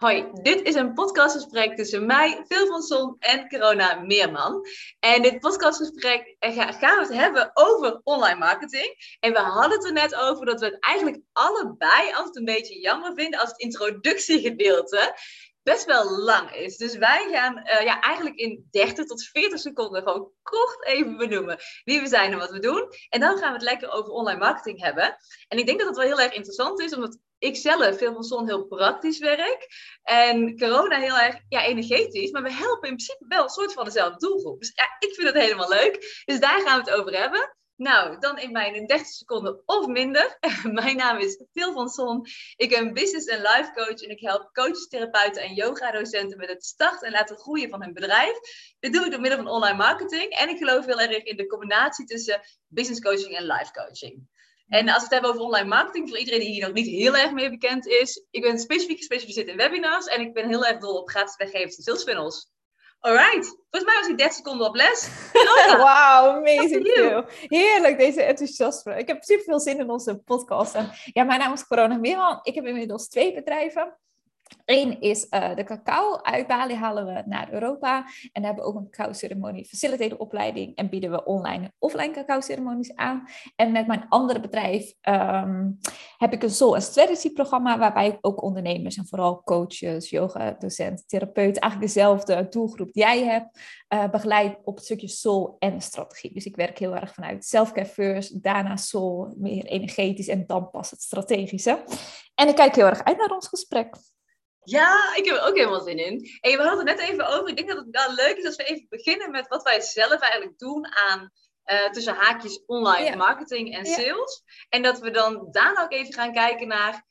Hoi, dit is een podcastgesprek tussen mij, Phil van Son en Corona Meerman. En dit podcastgesprek eh, gaan we het hebben over online marketing. En we hadden het er net over dat we het eigenlijk allebei altijd een beetje jammer vinden als het introductiegedeelte best wel lang is. Dus wij gaan uh, ja, eigenlijk in 30 tot 40 seconden gewoon kort even benoemen wie we zijn en wat we doen. En dan gaan we het lekker over online marketing hebben. En ik denk dat het wel heel erg interessant is, omdat ik zelf veel van zon heel praktisch werk. En corona heel erg ja, energetisch. Maar we helpen in principe wel een soort van dezelfde doelgroep. Dus ja, ik vind het helemaal leuk. Dus daar gaan we het over hebben. Nou, dan in mijn 30 seconden of minder. mijn naam is Phil van Son. Ik ben business en life coach en ik help coaches, therapeuten en yoga-docenten met het starten en laten groeien van hun bedrijf. Dit doe ik door middel van online marketing en ik geloof heel erg in de combinatie tussen business coaching en life coaching. En als we het hebben over online marketing, voor iedereen die hier nog niet heel erg mee bekend is, ik ben specifiek gespecialiseerd in webinars en ik ben heel erg dol op gratis weggeven en sales funnels. Alright, volgens mij was ik 30 seconden op les. Wauw, amazing. Heerlijk, deze enthousiasme. Ik heb super veel zin in onze podcast. En ja, mijn naam is Corona Meerman. Ik heb inmiddels twee bedrijven. Eén is uh, de cacao. Uit Bali halen we naar Europa. En daar hebben we ook een cacao-ceremonie facilitator opleiding. En bieden we online en offline cacao-ceremonies aan. En met mijn andere bedrijf um, heb ik een Soul and Strategy programma. Waarbij ook ondernemers en vooral coaches, yoga, docenten, therapeuten. Eigenlijk dezelfde doelgroep die jij hebt. Uh, begeleid op het stukje soul en strategie. Dus ik werk heel erg vanuit self-care first. Daarna soul, meer energetisch. En dan pas het strategische. En ik kijk heel erg uit naar ons gesprek. Ja, ik heb er ook helemaal zin in. En we hadden het net even over. Ik denk dat het wel leuk is als we even beginnen met wat wij zelf eigenlijk doen aan uh, tussen haakjes online marketing en sales. En dat we dan daarna ook even gaan kijken naar,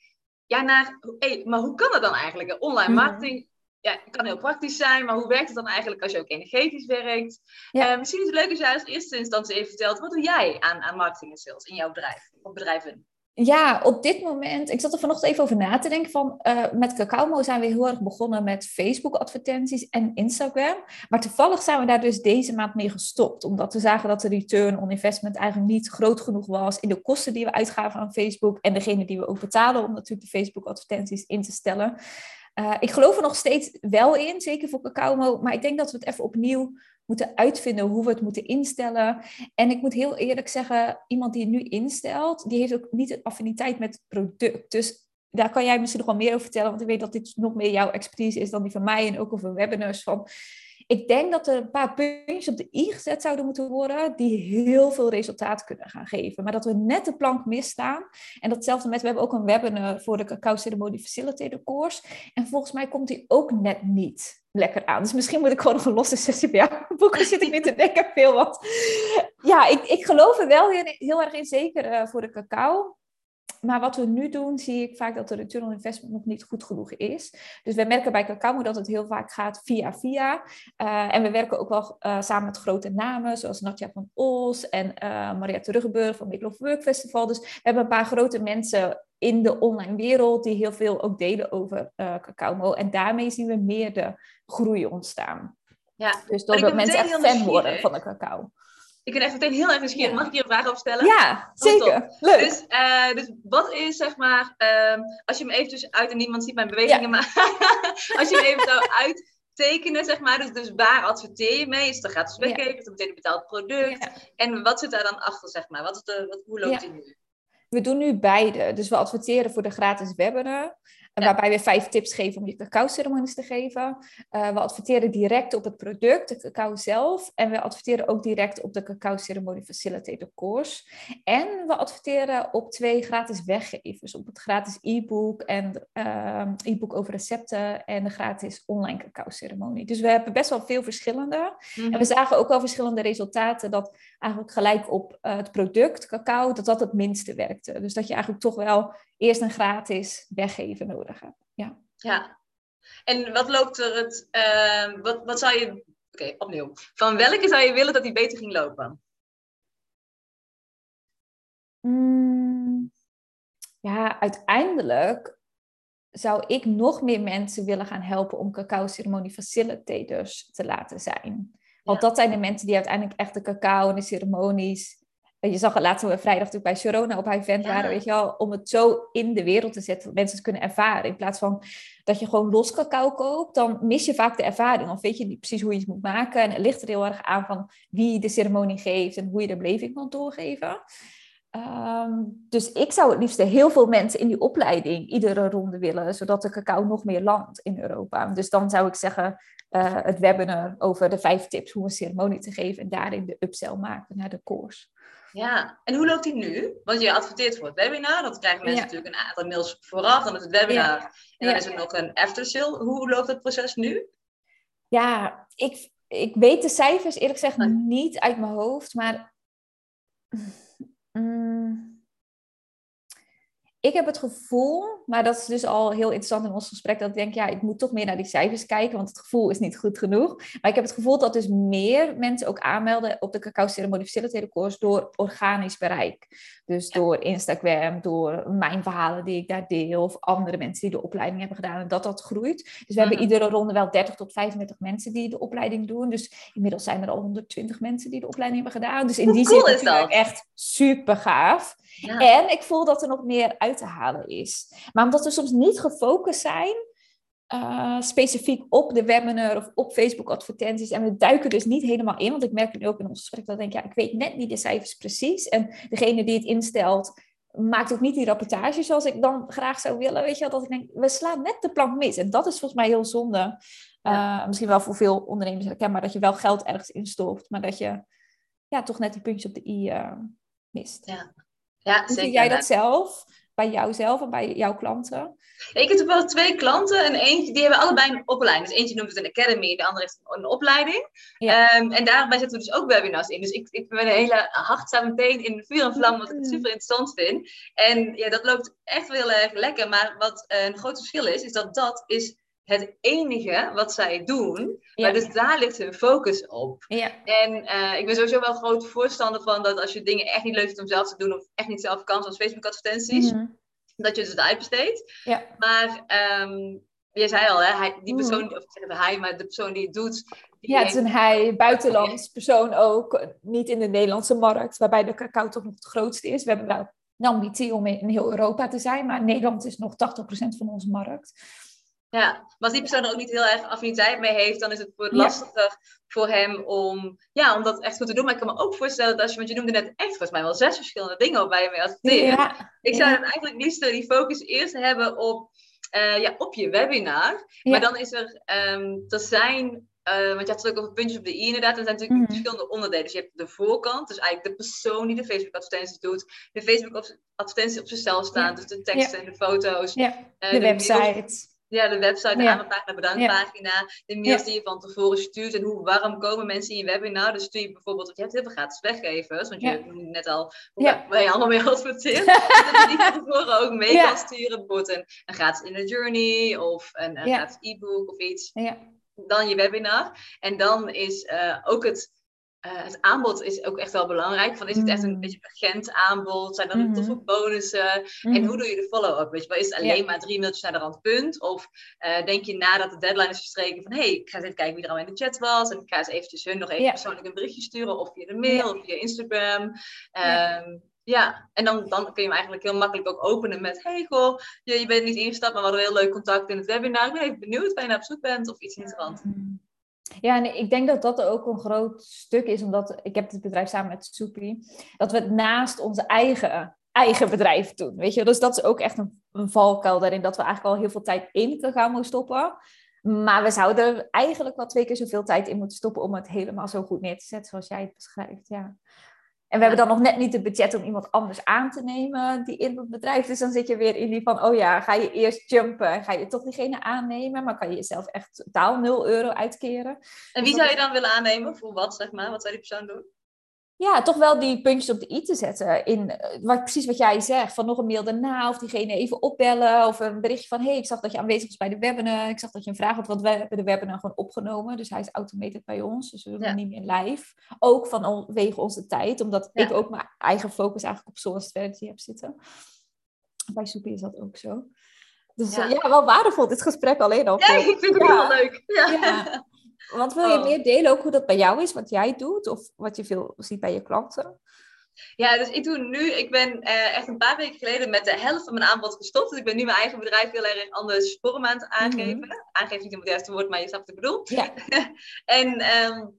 ja, naar hey, maar hoe kan dat dan eigenlijk? Online mhm. marketing ja, kan heel praktisch zijn, maar hoe werkt het dan eigenlijk als je ook energetisch werkt? Uh, misschien is het leuk als jij als eerste instantie even vertelt, wat doe jij aan, aan marketing en sales in jouw bedrijf of bedrijven? Ja, op dit moment, ik zat er vanochtend even over na te denken van, uh, met Cacao zijn we heel erg begonnen met Facebook advertenties en Instagram. Maar toevallig zijn we daar dus deze maand mee gestopt, omdat we zagen dat de return on investment eigenlijk niet groot genoeg was in de kosten die we uitgaven aan Facebook en degene die we ook betalen om natuurlijk de Facebook advertenties in te stellen. Uh, ik geloof er nog steeds wel in, zeker voor Cacao, maar ik denk dat we het even opnieuw moeten uitvinden hoe we het moeten instellen. En ik moet heel eerlijk zeggen, iemand die het nu instelt, die heeft ook niet een affiniteit met het product. Dus daar kan jij misschien nog wel meer over vertellen, want ik weet dat dit nog meer jouw expertise is dan die van mij en ook over webinars. Van, ik denk dat er een paar puntjes op de i gezet zouden moeten worden die heel veel resultaat kunnen gaan geven. Maar dat we net de plank misstaan. En datzelfde met, we hebben ook een webinar voor de cacao ceremonie facilitator course. En volgens mij komt die ook net niet lekker aan. Dus misschien moet ik gewoon een losse sessie bij jou boeken. Zit ik niet te denken veel wat. Ja, ik, ik geloof er wel heel, heel erg in, zeker uh, voor de cacao maar wat we nu doen, zie ik vaak dat de return on investment nog niet goed genoeg is. Dus we merken bij Cacao dat het heel vaak gaat via via. Uh, en we werken ook wel uh, samen met grote namen, zoals Natja van Os en uh, Mariette Ruggenburg van Middle of Work Festival. Dus we hebben een paar grote mensen in de online wereld die heel veel ook delen over Cacao. En daarmee zien we meer de groei ontstaan. Ja, dus doordat mensen echt fan worden van de cacao. Ik ben echt meteen heel erg nieuwsgierig. Mag ik hier een vraag over stellen? Ja, zeker. Leuk. Dus, uh, dus wat is, zeg maar, um, als je me eventjes uit en niemand ziet mijn bewegingen, maar als je me even zou uittekenen, zeg maar, dus, dus waar adverteer je mee? Is het gratis weggeven? Is het meteen een betaald product? En wat zit daar dan achter, zeg maar? Wat is de, wat, hoe loopt die nu? We doen nu beide. Dus we adverteren voor de gratis webinar. Waarbij we vijf tips geven om je cacao-ceremonies te geven. Uh, we adverteren direct op het product, de cacao zelf. En we adverteren ook direct op de cacao-ceremonie facilitator course. En we adverteren op twee gratis weggevers. Op het gratis e-book en uh, e-book over recepten en de gratis online cacao-ceremonie. Dus we hebben best wel veel verschillende. En we mhm. zagen ook wel verschillende resultaten dat eigenlijk gelijk op uh, het product cacao, dat dat het minste werkte. Dus dat je eigenlijk toch wel eerst een gratis weggeven nodig hebt. Ja. ja. En wat loopt er het, uh, wat, wat zou je, oké, opnieuw. Van welke zou je willen dat die beter ging lopen? Mm, ja, uiteindelijk zou ik nog meer mensen willen gaan helpen om cacao-ceremonie facilitators te laten zijn. Want dat zijn de mensen die uiteindelijk echt de cacao en de ceremonies je zag het laatst vrijdag natuurlijk bij Sharona op haar event waren, weet je wel, om het zo in de wereld te zetten, dat mensen het kunnen ervaren. In plaats van dat je gewoon los cacao koopt, dan mis je vaak de ervaring. Of weet je niet precies hoe je het moet maken. En het ligt er heel erg aan van wie de ceremonie geeft en hoe je de beleving kan doorgeven. Ehm, dus ik zou het liefst heel veel mensen in die opleiding iedere ronde willen, zodat de cacao nog meer landt in Europa. Dus dan zou ik zeggen, uh, het webinar over de vijf tips hoe een ceremonie te geven en daarin de upsell maken naar de course. Ja, en hoe loopt die nu? Want je adverteert voor het webinar, dat krijgen mensen natuurlijk een aantal mails vooraf, dan is het webinar en dan is er nog een after sale. Hoe loopt het proces nu? Ja, ik, ik weet de cijfers eerlijk gezegd niet uit mijn hoofd, maar mm, ik heb het gevoel, maar dat is dus al heel interessant in ons gesprek, dat ik denk, ja, ik moet toch meer naar die cijfers kijken, want het gevoel is niet goed genoeg. Maar ik heb het gevoel dat dus meer mensen ook aanmelden op de cacao ceremonie facilitator door organisch bereik. Dus door Instagram, door mijn verhalen die ik daar deel, of andere mensen die de opleiding hebben gedaan, en dat dat groeit. Dus we hebben mhm. iedere ronde wel 30 tot 35 mensen die de opleiding doen. Dus inmiddels zijn er al 120 mensen die de opleiding hebben gedaan. Dus in die zin is het echt super gaaf. En ik voel dat er nog meer uit te halen is. Maar omdat we soms niet gefocust zijn, uh, specifiek op de webinar of op Facebook advertenties. En we duiken dus niet helemaal in, want ik merk nu ook in ons gesprek dat ik denk, ja, ik weet net niet de cijfers precies. En degene die het instelt, maakt ook niet die rapportage zoals ik dan graag zou willen. Weet je wel, dat ik denk, we slaan net de plank mis. En dat is volgens mij heel zonde. Uh, misschien wel voor veel ondernemers herkenbaar dat je wel geld ergens instopt, maar dat je ja, toch net die puntjes op de i uh, mist. Ja. Ja. Zie jij dat zelf? Bij jouzelf en bij jouw klanten? Ik heb wel twee klanten en eentje, die hebben allebei een opleiding. Dus eentje noemt het een academy, de andere heeft een opleiding. Ehm, en daarbij zetten we dus ook webinars in. Dus ik, ik ben een hele hart meteen in vuur en vlam, wat ik super interessant vind. En ja, dat loopt echt heel erg lekker. Maar wat een groot verschil is, is dat dat is het enige wat zij doen. Maar dus daar ligt hun focus op. Ja. En uh, ik ben sowieso wel groot voorstander van dat als je dingen echt niet leuk vindt om zelf te doen, of echt niet zelf kan, zoals Facebook advertenties, mm dat je dus het uitbesteedt. Ja. Maar um, je zei al, hè, hij, die persoon, mm. of ik zeg hij, maar de persoon die het doet. Die ja, het is een hij, buitenlands persoon ook, niet in de Nederlandse markt, waarbij de cacao toch nog het grootste is. We hebben wel een ambitie om in heel Europa te zijn, maar Nederland is nog 80% van onze markt. Ja, maar als die persoon er ook niet heel erg affiniteit mee heeft, dan is het voor lastiger voor hem om, ja, om dat echt goed te doen. Maar ik kan me ook voorstellen dat als je, want je noemde net echt volgens mij wel zes verschillende dingen waar je mee adverteert. Ja. Ik zou dan eigenlijk liefst die focus eerst hebben op, uh, ja, op je webinar. Maar dan is er, um, er zijn uh, want je had het ook over puntjes op de i inderdaad. Er zijn natuurlijk mhm. verschillende onderdelen. Dus je hebt de voorkant, dus eigenlijk de persoon die de Facebook advertenties doet. De Facebook advertenties op zichzelf staan, dus de teksten en de foto's. Ja. Uh, de, de website. Ja, de website, de ja. aanmeldpagina, bedankpagina, de mails die je van tevoren stuurt en hoe warm komen mensen in je webinar. Dus stuur je bijvoorbeeld, je hebt heel veel gratis weggevers, want je noemde net al hoe waar je allemaal mee adverteert. dat je die van tevoren ook mee kan sturen, bijvoorbeeld een, een gratis inner journey of een, een gratis e-book of iets. Dan je webinar. En dan is uh, ook het uh, het aanbod is ook echt wel belangrijk. Van, is het echt een mm. beetje urgent aanbod? Zijn er mm -hmm. toffe bonussen? En mm-hmm. hoe doe je de follow-up? Weet je wel, is het alleen maar drie mailtjes naar de randpunt? Of uh, denk je nadat de deadline is verstreken van... hé, hey, ik ga eens even kijken wie er al in de chat was. En ik ga eens eventjes hun nog even persoonlijk een berichtje sturen. Of via de mail, of via Instagram. Um, ja. en dan, dan kun je hem eigenlijk heel makkelijk ook openen met... hey, goh, je, je bent niet ingestapt, maar we hadden een heel leuk contact in het webinar. Ik ben even benieuwd waar je naar op zoek bent of iets in rand. Ja, en ik denk dat dat ook een groot stuk is, omdat ik heb het bedrijf samen met Soepy, dat we het naast onze eigen, eigen bedrijf doen. Weet je, dus dat is ook echt een, een valkuil daarin, dat we eigenlijk al heel veel tijd in te gaan moeten stoppen. Maar we zouden eigenlijk wel twee keer zoveel tijd in moeten stoppen om het helemaal zo goed neer te zetten zoals jij het beschrijft. Ja. En we hebben dan nog net niet het budget om iemand anders aan te nemen die in het bedrijf. Dus dan zit je weer in die van, oh ja, ga je eerst jumpen en ga je toch diegene aannemen, maar kan je jezelf echt totaal 0 euro uitkeren. En wie zou je dan willen aannemen? Voor wat, zeg maar? Wat zou die persoon doen? Ja, toch wel die puntjes op de i te zetten. In, eh, wat, precies wat jij zegt, van nog een mail daarna, of diegene even opbellen, of een berichtje van, hey, ik zag dat je aanwezig was bij de webinar, ik zag dat je een vraag had, want we hebben de webinar gewoon opgenomen, dus hij is automated bij ons, dus we doen hem niet meer live. Ook vanwege onze tijd, omdat ik ook mijn eigen focus eigenlijk op Source Strategy heb zitten. Bij Soepie is dat ook zo. Dus ja. Eh, ja. wel waardevol, dit gesprek alleen al. Ja, ik vind het heel leuk. Ja. Want wil je oh. meer delen ook hoe dat bij jou is, wat jij doet, of wat je veel ziet bij je klanten? Ja, dus ik doe nu, ik ben uh, echt een paar weken geleden met de helft van mijn aanbod gestopt. Dus ik ben nu mijn eigen bedrijf heel erg anders vorm aan het aangeven. Mm -hmm. Aangeven niet het juiste woord, maar je snapt wat ik bedoel. Ja. en um,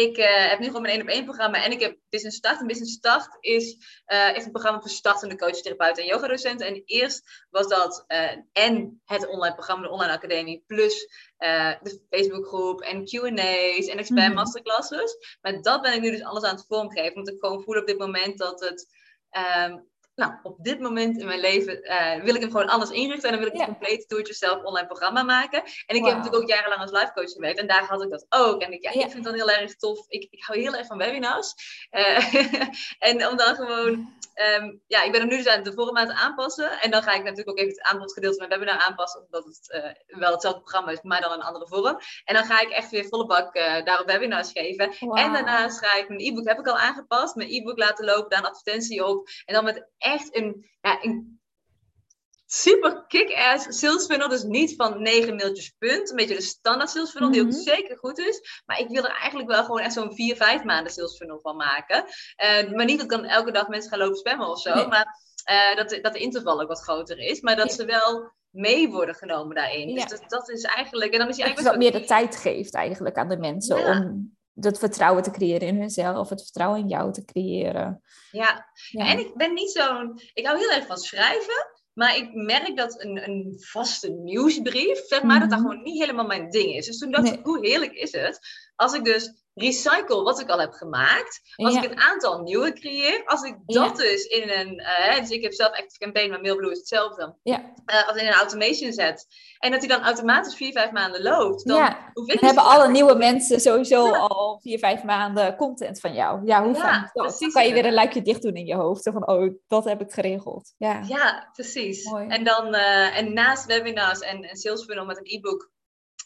ik uh, heb nu gewoon mijn één op één programma en ik heb Business Start. En Business Start is uh, echt een programma voor startende coaches, therapeuten en yogadocenten. En eerst was dat uh, en het online programma, de online academie, plus de Facebookgroep en Q&A's en expert mm -hmm. masterclasses. Maar dat ben ik nu dus alles aan het vormgeven. Omdat ik gewoon voel op dit moment dat het... Um, nou, op dit moment in mijn leven uh, wil ik hem gewoon anders inrichten. En dan wil ik een compleet do-it-yourself online programma maken. En ik wow. heb natuurlijk ook jarenlang als life coach gewerkt. En daar had ik dat ook. En ik, ja, ja. ik vind dat heel erg tof. Ik, ik hou heel erg van webinars. Uh, en om dan gewoon... Um, ja, ik ben hem nu dus aan de vorm aan het aanpassen. En dan ga ik natuurlijk ook even het aanbodgedeelte van mijn webinar aanpassen. Omdat het uh, wel hetzelfde programma is, maar dan een andere vorm. En dan ga ik echt weer volle bak daarop webinars geven. Wow. En daarnaast ga ik mijn e-book, heb ik al aangepast. Mijn e-book laten lopen, daar een advertentie op. En dan met echt een, ja, een super kick-ass sales funnel. Dus niet van negen mailtjes punt. Een beetje de standaard sales funnel, die ook Mhm. zeker goed is. Maar ik wil er eigenlijk wel gewoon echt zo'n vier, vijf maanden sales funnel van maken. Eh, maar niet dat dan elke dag mensen ga lopen spammen of zo. Nee. Maar eh, dat, dat de interval ook wat groter is. Maar dat Ja. ze wel mee worden genomen daarin. Ja. Dus dat, dat is eigenlijk... En dan is hij Dat je eigenlijk wat meer de tijd geeft eigenlijk aan de mensen Ja. om dat vertrouwen te creëren in hunzelf, het vertrouwen in jou te creëren. Ja, Ja. En ik ben niet zo'n. Ik hou heel erg van schrijven. Maar ik merk dat een, een vaste nieuwsbrief, zeg maar, dat dat Mhm. gewoon niet helemaal mijn ding is. Dus toen dacht Nee. ik, hoe heerlijk is het als ik dus recycle wat ik al heb gemaakt. Als Ja. ik een aantal nieuwe creëer. Als ik dat dus in een, eh, dus ik heb zelf Active Campaign, maar Mailblue is hetzelfde. Ja. eh, als in een automation zet. En dat die dan automatisch vier, vijf maanden loopt. Dan Ja. hoef ik Dan hebben alle nieuwe mensen sowieso al vier, vijf maanden content van jou. Ja, hoe Ja, dat? Dan kan je weer een luikje dicht doen in je hoofd. Zo van, oh, dat heb ik geregeld. Ja. Ja, precies. Mooi. En dan eh, en naast webinars en, en sales funnel met een e-book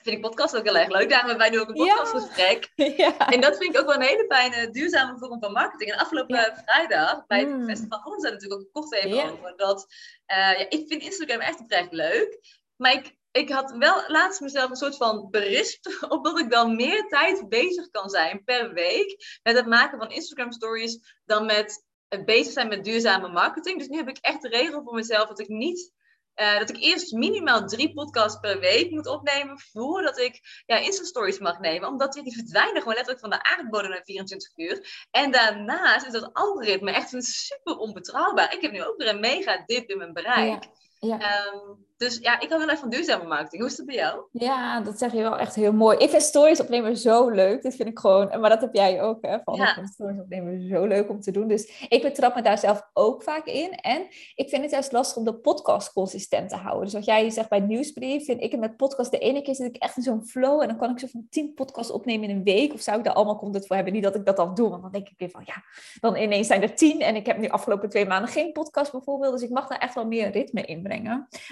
vind ik podcast ook heel erg leuk. Daarom hebben wij nu ook een podcastgesprek. ja. En dat vind ik ook wel een hele fijne, duurzame vorm van marketing. En afgelopen vrijdag bij het Mm. Festival Holland zijn natuurlijk ook kort even over. Dat, eh, ja, ik vind Instagram echt oprecht leuk. Maar ik, ik had wel laatst mezelf een soort van berispt op dat ik dan meer tijd bezig kan zijn per week met het maken van Instagram stories dan met het bezig zijn met duurzame marketing. Dus nu heb ik echt de regel voor mezelf dat ik niet eh, dat ik eerst minimaal drie podcasts per week moet opnemen voordat ik ja, Insta-stories mag nemen. Omdat die, verdwijnen gewoon letterlijk van de aardbodem na 24 uur. En daarnaast is dat algoritme echt super onbetrouwbaar. Ik heb nu ook weer een mega dip in mijn bereik. Ehm, dus ja, ik hou heel erg van duurzame marketing. Hoe is het bij jou? Ja, dat zeg je wel echt heel mooi. Ik vind stories opnemen zo leuk. Dat vind ik gewoon, maar dat heb jij ook, hè? Van, Ja. Stories opnemen zo leuk om te doen. Dus ik betrap me daar zelf ook vaak in. En ik vind het juist lastig om de podcast consistent te houden. Dus wat jij zegt bij Nieuwsbrief, vind ik het met podcast de ene keer zit ik echt in zo'n flow. En dan kan ik zo van tien podcasts opnemen in een week. Of zou ik daar allemaal content voor hebben? Niet dat ik dat dan doe, want dan denk ik weer van ja, dan ineens zijn er tien. En ik heb nu afgelopen twee maanden geen podcast bijvoorbeeld. Dus ik mag daar echt wel meer ritme in brengen.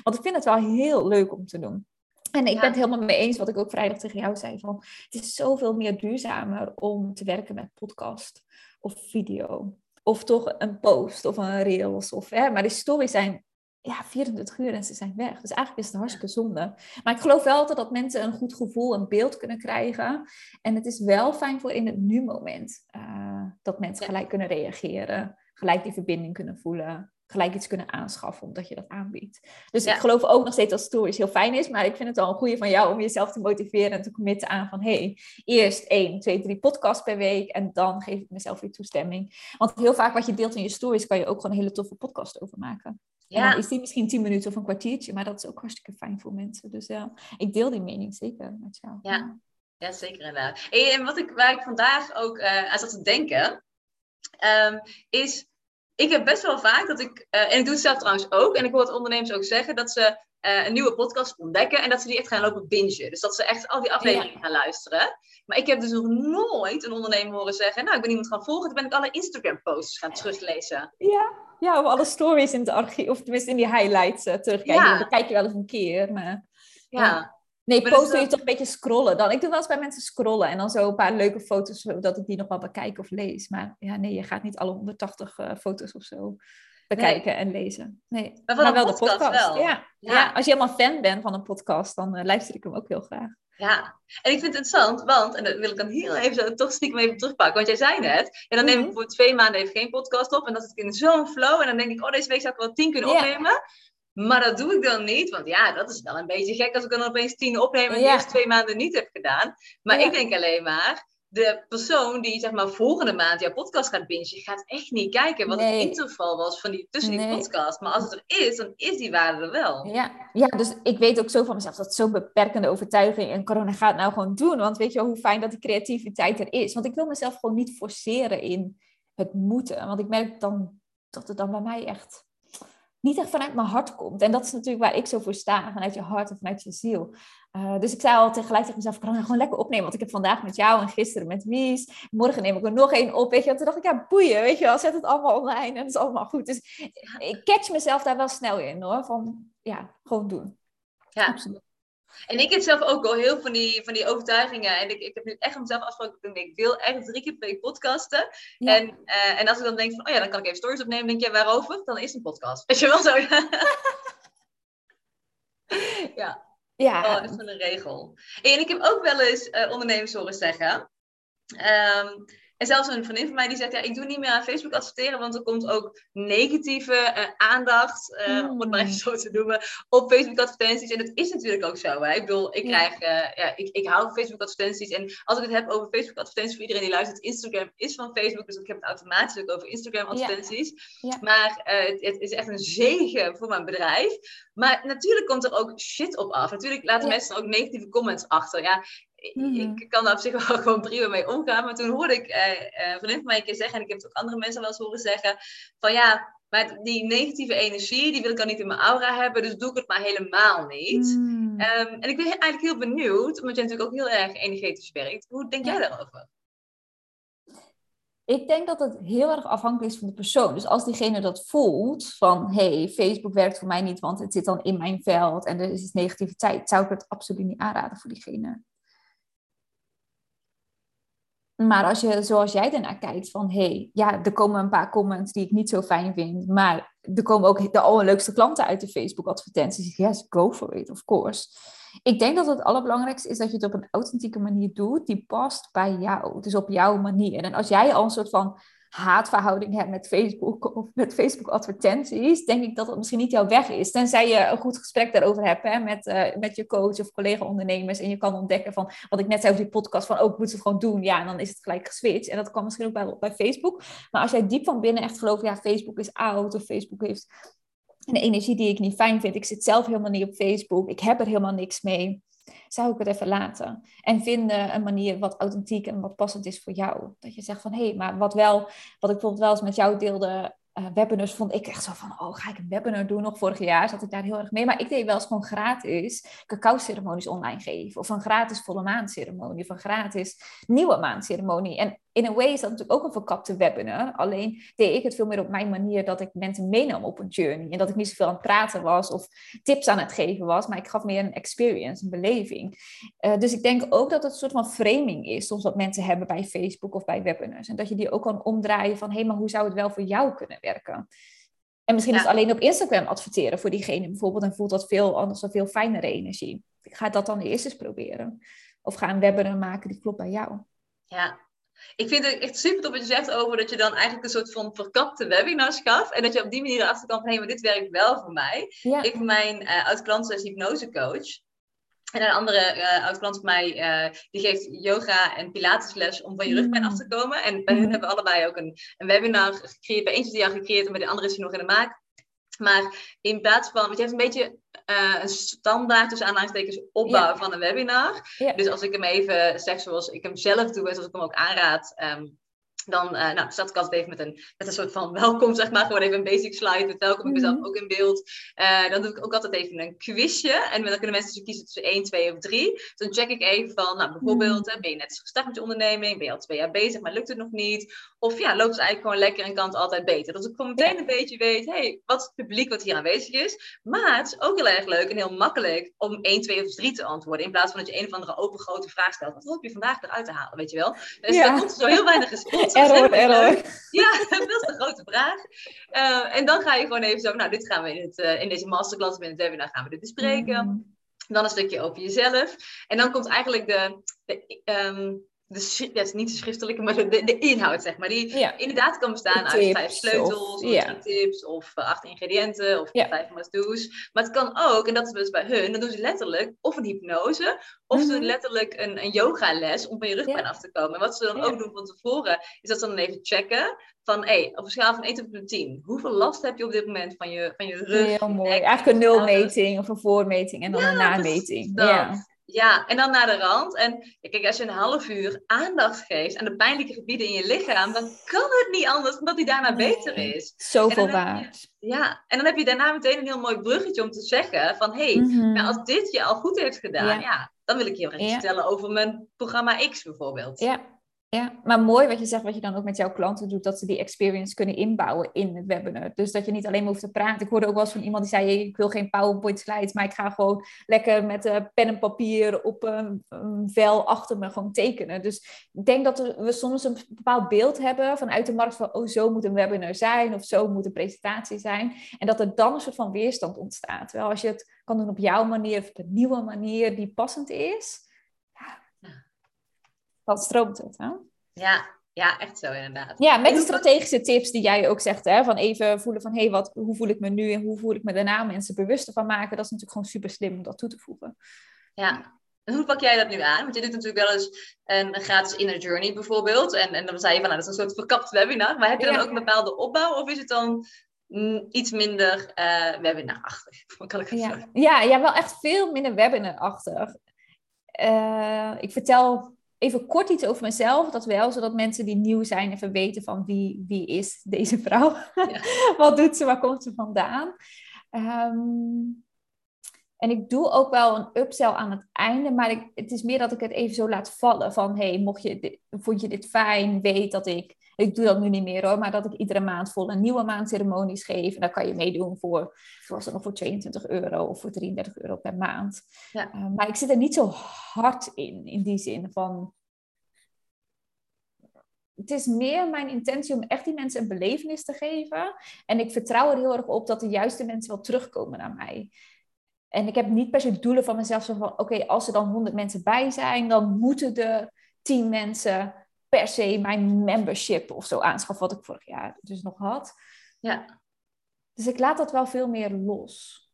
Want ik vind het wel heel leuk om te doen. En ik Ja. ben het helemaal mee eens wat ik ook vrijdag tegen jou zei. Van, het is zoveel meer duurzamer om te werken met podcast of video. Of toch een post of een reels. Of, hè, maar die stories zijn ja, 24 uur en ze zijn weg. Dus eigenlijk is het hartstikke zonde. Maar ik geloof wel altijd dat mensen een goed gevoel, een beeld kunnen krijgen. En het is wel fijn voor in het nu-moment. eh, dat mensen Ja. gelijk kunnen reageren. Gelijk die verbinding kunnen voelen. Gelijk iets kunnen aanschaffen omdat je dat aanbiedt. Dus Ja. ik geloof ook nog steeds dat stories heel fijn is. Maar ik vind het wel een goede van jou om jezelf te motiveren en te committen aan van... hey, eerst één, twee, drie podcasts per week en dan geef ik mezelf weer toestemming. Want heel vaak wat je deelt in je stories kan je ook gewoon een hele toffe podcast over maken. En Ja, dan is die misschien tien minuten of een kwartiertje, maar dat is ook hartstikke fijn voor mensen. Dus ja, ik deel die mening zeker met jou. Ja. ja zeker inderdaad. En wat ik, waar ik vandaag ook eh, aan zat te denken, ehm, is... Ik heb best wel vaak dat ik, eh, en ik doe het zelf trouwens ook, en ik hoor het ondernemers ook zeggen, dat ze eh, een nieuwe podcast ontdekken en dat ze die echt gaan lopen bingen. Dus dat ze echt al die afleveringen gaan luisteren. Maar ik heb dus nog nooit een ondernemer horen zeggen, nou, ik ben iemand gaan volgen, toen ben ik alle Instagram-posts gaan teruglezen. Ja, ja, of alle stories in het archief, of tenminste in die highlights eh, terugkijken. Ja. Kijk je wel eens een keer, maar... Ja, Ja. Nee, Maar post doe je toch een beetje scrollen dan. Ik doe wel eens bij mensen scrollen en dan zo een paar leuke foto's, zodat ik die nog wel bekijk of lees. Maar ja, nee, je gaat niet alle 180 eh, foto's of zo bekijken en lezen. Nee, maar, maar wel de podcast. Wel. Ja. ja. als je helemaal fan bent van een podcast, dan uh, luister ik hem ook heel graag. Ja, en ik vind het interessant, want, en dat wil ik dan heel even zo toch stiekem even terugpakken, want jij zei net, en dan neem ik mhm. voor twee maanden even geen podcast op, en dan zit ik in zo'n flow, en dan denk ik, oh, deze week zou ik wel tien kunnen opnemen. Maar dat doe ik dan niet, want ja, dat is wel een beetje gek als ik dan opeens tien opneem en de eerste twee maanden niet heb gedaan. Maar ik denk alleen maar, de persoon die zeg maar volgende maand jouw podcast gaat bingen, gaat echt niet kijken wat het interval was van die, tussen die podcast. Maar als het er is, dan is die waarde er wel. Ja. ja, dus ik weet ook zo van mezelf, dat is zo'n beperkende overtuiging. En corona gaat nou gewoon doen, want weet je wel hoe fijn dat die creativiteit er is. Want ik wil mezelf gewoon niet forceren in het moeten. Want ik merk dan dat het dan bij mij echt niet echt vanuit mijn hart komt. En dat is natuurlijk waar ik zo voor sta, vanuit je hart en vanuit je ziel. Uh, dus ik zei al tegelijk tegen mezelf, ik kan gewoon lekker opnemen. Want ik heb vandaag met jou en gisteren met Mies. Morgen neem ik er nog één op, weet je. En toen dacht ik, ja, boeien, weet je wel. Zet het allemaal online en het is allemaal goed. Dus ik catch mezelf daar wel snel in, hoor. Van, ja, gewoon doen. Ja, absoluut. En ik heb zelf ook al heel van die, van die overtuigingen. En ik, ik heb nu echt mezelf afgesproken, ik wil echt drie keer per week podcasten. En, uh, en als ik dan denk van, oh ja, dan kan ik even stories opnemen. denk je, waarover? Dan is een podcast. Weet je wel zo? ja. Ja. Oh, dat is een regel. En ik heb ook wel eens uh, ondernemers horen zeggen... Um, en zelfs een vriendin van mij die zegt, ja, ik doe niet meer aan Facebook adverteren, want er komt ook negatieve uh, aandacht, uh, om het maar even zo te noemen, op Facebook advertenties. En dat is natuurlijk ook zo. Hè? Ik bedoel, ik krijg, uh, ja, ik, ik hou van Facebook advertenties. En als ik het heb over Facebook advertenties, voor iedereen die luistert, Instagram is van Facebook, dus ik heb het automatisch ook over Instagram advertenties. Ja. Maar het, het, is echt een zegen voor mijn bedrijf. Maar natuurlijk komt er ook shit op af. Natuurlijk laten mensen ook negatieve comments achter. Ja, Mhm. ik kan daar op zich wel gewoon prima mee omgaan. Maar toen hoorde ik eh, eh, een vriendin van mij een keer zeggen, en ik heb het ook andere mensen wel eens horen zeggen, van ja, maar die negatieve energie, die wil ik dan niet in mijn aura hebben, dus doe ik het maar helemaal niet. Mhm. Ehm, en ik ben eigenlijk heel benieuwd, omdat jij natuurlijk ook heel erg energetisch werkt. Hoe denk jij daarover? Ik denk dat het heel erg afhankelijk is van de persoon. Dus als diegene dat voelt, van hey, Facebook werkt voor mij niet, want het zit dan in mijn veld en er is negativiteit, zou ik het absoluut niet aanraden voor diegene. Maar als je, zoals jij ernaar kijkt, van hé, hey, ja, er komen een paar comments die ik niet zo fijn vind, maar er komen ook de allerleukste klanten uit de Facebook-advertenties. Yes, go for it, of course. Ik denk dat het allerbelangrijkste is dat je het op een authentieke manier doet, die past bij jou. Dus op jouw manier. En als jij al een soort van haatverhouding hebt met Facebook of met Facebook advertenties, denk ik dat dat misschien niet jouw weg is. Tenzij je een goed gesprek daarover hebt hè, met, uh, met je coach of collega-ondernemers en je kan ontdekken van, wat ik net zei over die podcast, van ook oh, moet het gewoon doen. Ja, en dan is het gelijk geswitcht. En dat kan misschien ook bij, bij Facebook. Maar als jij diep van binnen echt gelooft, ja, Facebook is oud of Facebook heeft een energie die ik niet fijn vind. Ik zit zelf helemaal niet op Facebook. Ik heb er helemaal niks mee zou ik het even laten. En vinden een manier wat authentiek en wat passend is voor jou. Dat je zegt van, hé, hey, maar wat wel, wat ik bijvoorbeeld wel eens met jou deelde, uh, webinars vond ik echt zo van, oh, ga ik een webinar doen? Nog vorig jaar zat ik daar heel erg mee. Maar ik deed wel eens gewoon gratis cacao-ceremonies online geven. Of een gratis volle maandceremonie. Of een gratis nieuwe maandceremonie. En in een way is dat natuurlijk ook een verkapte webinar. Alleen deed ik het veel meer op mijn manier dat ik mensen meenam op een journey. En dat ik niet zoveel aan het praten was of tips aan het geven was. Maar ik gaf meer een experience, een beleving. Uh, dus ik denk ook dat het een soort van framing is. Soms wat mensen hebben bij Facebook of bij webinars. En dat je die ook kan omdraaien van... hé, hey, maar hoe zou het wel voor jou kunnen werken? En misschien is het alleen op Instagram adverteren voor diegene bijvoorbeeld. En voelt dat veel anders een veel fijnere energie. Ik ga dat dan eerst eens proberen. Of ga een webinar maken die klopt bij jou. Ja, ik vind het echt super dat wat je zegt over dat je dan eigenlijk een soort van verkapte webinars gaf. En dat je op die manier erachter kan van, hé, maar dit werkt wel voor mij. Ja. Ik mijn uh, oud-klant als hypnosecoach. En een andere uh, oud-klant van mij, uh, die geeft yoga en pilatesles om van je rugpijn af te mm. komen. En bij hun hebben we allebei ook een, een webinar gecreëerd. Bij eentje die al gecreëerd en bij de andere is hij nog in de maak. Maar in plaats van, want je hebt een beetje uh, een standaard, dus aanhalingstekens, opbouw van een webinar. Dus als ik hem even zeg zoals ik hem zelf doe en zoals ik hem ook aanraad, um, dan uh, nou, zat ik altijd even met een, met een soort van welkom, zeg maar. Gewoon even een basic slide met welkom, ik ben zelf mhm. ook in beeld. Uh, dan doe ik ook altijd even een quizje. En dan kunnen mensen dus kiezen tussen 1, 2 of 3. Dus dan check ik even van, nou bijvoorbeeld, mm. ben je net gestart met je onderneming? Ben je al twee jaar bezig, maar lukt het nog niet? Of ja, loopt het eigenlijk gewoon lekker en kan het altijd beter? Dat ik gewoon meteen een beetje weet, hey, wat is het publiek wat hier aanwezig is? Maar het is ook heel erg leuk en heel makkelijk om 1, 2 of 3 te antwoorden. In plaats van dat je een of andere open grote vraag stelt. Wat hoop je vandaag eruit te halen, weet je wel? Dus ja. daar komt zo heel weinig respons error, error. Ja, dat is de grote vraag. Uh, en dan ga je gewoon even zo, nou, dit gaan we in, het, uh, in deze masterclass, in het webinar gaan we dit bespreken. Mm. Dan een stukje over jezelf. En dan komt eigenlijk de, de um, de, ja, is niet de schriftelijke, maar de, de, inhoud, zeg maar. Die inderdaad kan bestaan uit vijf sleutels, of, ja. tips, of uh, acht ingrediënten, of vijf must-do's. Maar het kan ook, en dat is dus bij hun, dan doen ze letterlijk of een hypnose, of mm ze doen mhm. letterlijk een, een yogales om van je rugpijn af te komen. En wat ze dan ook doen van tevoren, is dat ze dan even checken van, hé, hey, op een schaal van 1 tot 10, hoeveel last heb je op dit moment van je, van je rug? Heel mooi. Eigenlijk een nulmeting of een voormeting en dan een nameting. Ja. Ja, en dan naar de rand. En kijk, als je een half uur aandacht geeft aan de pijnlijke gebieden in je lichaam, dan kan het niet anders dan dat die daarna beter is. Zoveel waard. Ja, en dan heb je daarna meteen een heel mooi bruggetje om te zeggen van, hé, hey, mhm. nou, als dit je al goed heeft gedaan, ja, dan wil ik je even vertellen over mijn programma X bijvoorbeeld. Ja, ja, maar mooi wat je zegt, wat je dan ook met jouw klanten doet, dat ze die experience kunnen inbouwen in het webinar. Dus dat je niet alleen hoeft te praten. Ik hoorde ook wel eens van iemand die zei, ik wil geen PowerPoint slides, maar ik ga gewoon lekker met uh, pen en papier op een, vel achter me gewoon tekenen. Dus ik denk dat we soms een bepaald beeld hebben vanuit de markt van, oh zo moet een webinar zijn of zo moet een presentatie zijn. En dat er dan een soort van weerstand ontstaat. Terwijl als je het kan doen op jouw manier of op een nieuwe manier die passend is, dan stroomt het. Hè? Ja, ja, echt zo inderdaad. Ja, met de strategische tips die jij ook zegt, hè, van even voelen van, hé, hey, wat, hoe voel ik me nu en hoe voel ik me daarna, mensen bewust van maken, dat is natuurlijk gewoon super slim om dat toe te voegen. Ja, en hoe pak jij dat nu aan? Want je doet natuurlijk wel eens een, gratis inner journey bijvoorbeeld, en, en dan zei je van, nou, dat is een soort verkapt webinar, maar heb je dan ook een bepaalde opbouw, of is het dan mm, iets minder uh, webinarachtig? Kan ik ja. ja, ja, wel echt veel minder webinarachtig. Uh, ik vertel even kort iets over mezelf, dat wel, zodat mensen die nieuw zijn even weten van wie, wie is deze vrouw? Ja. Wat doet ze? Waar komt ze vandaan? Um, en ik doe ook wel een upsell aan het einde, maar ik, het is meer dat ik het even zo laat vallen van, hey, mocht je dit, vond je dit fijn, weet dat ik, ik doe dat nu niet meer hoor, maar dat ik iedere maand vol een nieuwe maandceremonies geef. En dan kan je meedoen voor, nog voor 22 euro of voor 33 euro per maand. Ja. Uh, maar ik zit er niet zo hard in, in die zin van, het is meer mijn intentie om echt die mensen een belevenis te geven. En ik vertrouw er heel erg op dat de juiste mensen wel terugkomen naar mij. En ik heb niet per se doelen van mezelf zo van, oké, als er dan 100 mensen bij zijn, dan moeten de 10 mensen per se mijn membership of zo aanschaffen, wat ik vorig jaar dus nog had. Ja. Dus ik laat dat wel veel meer los.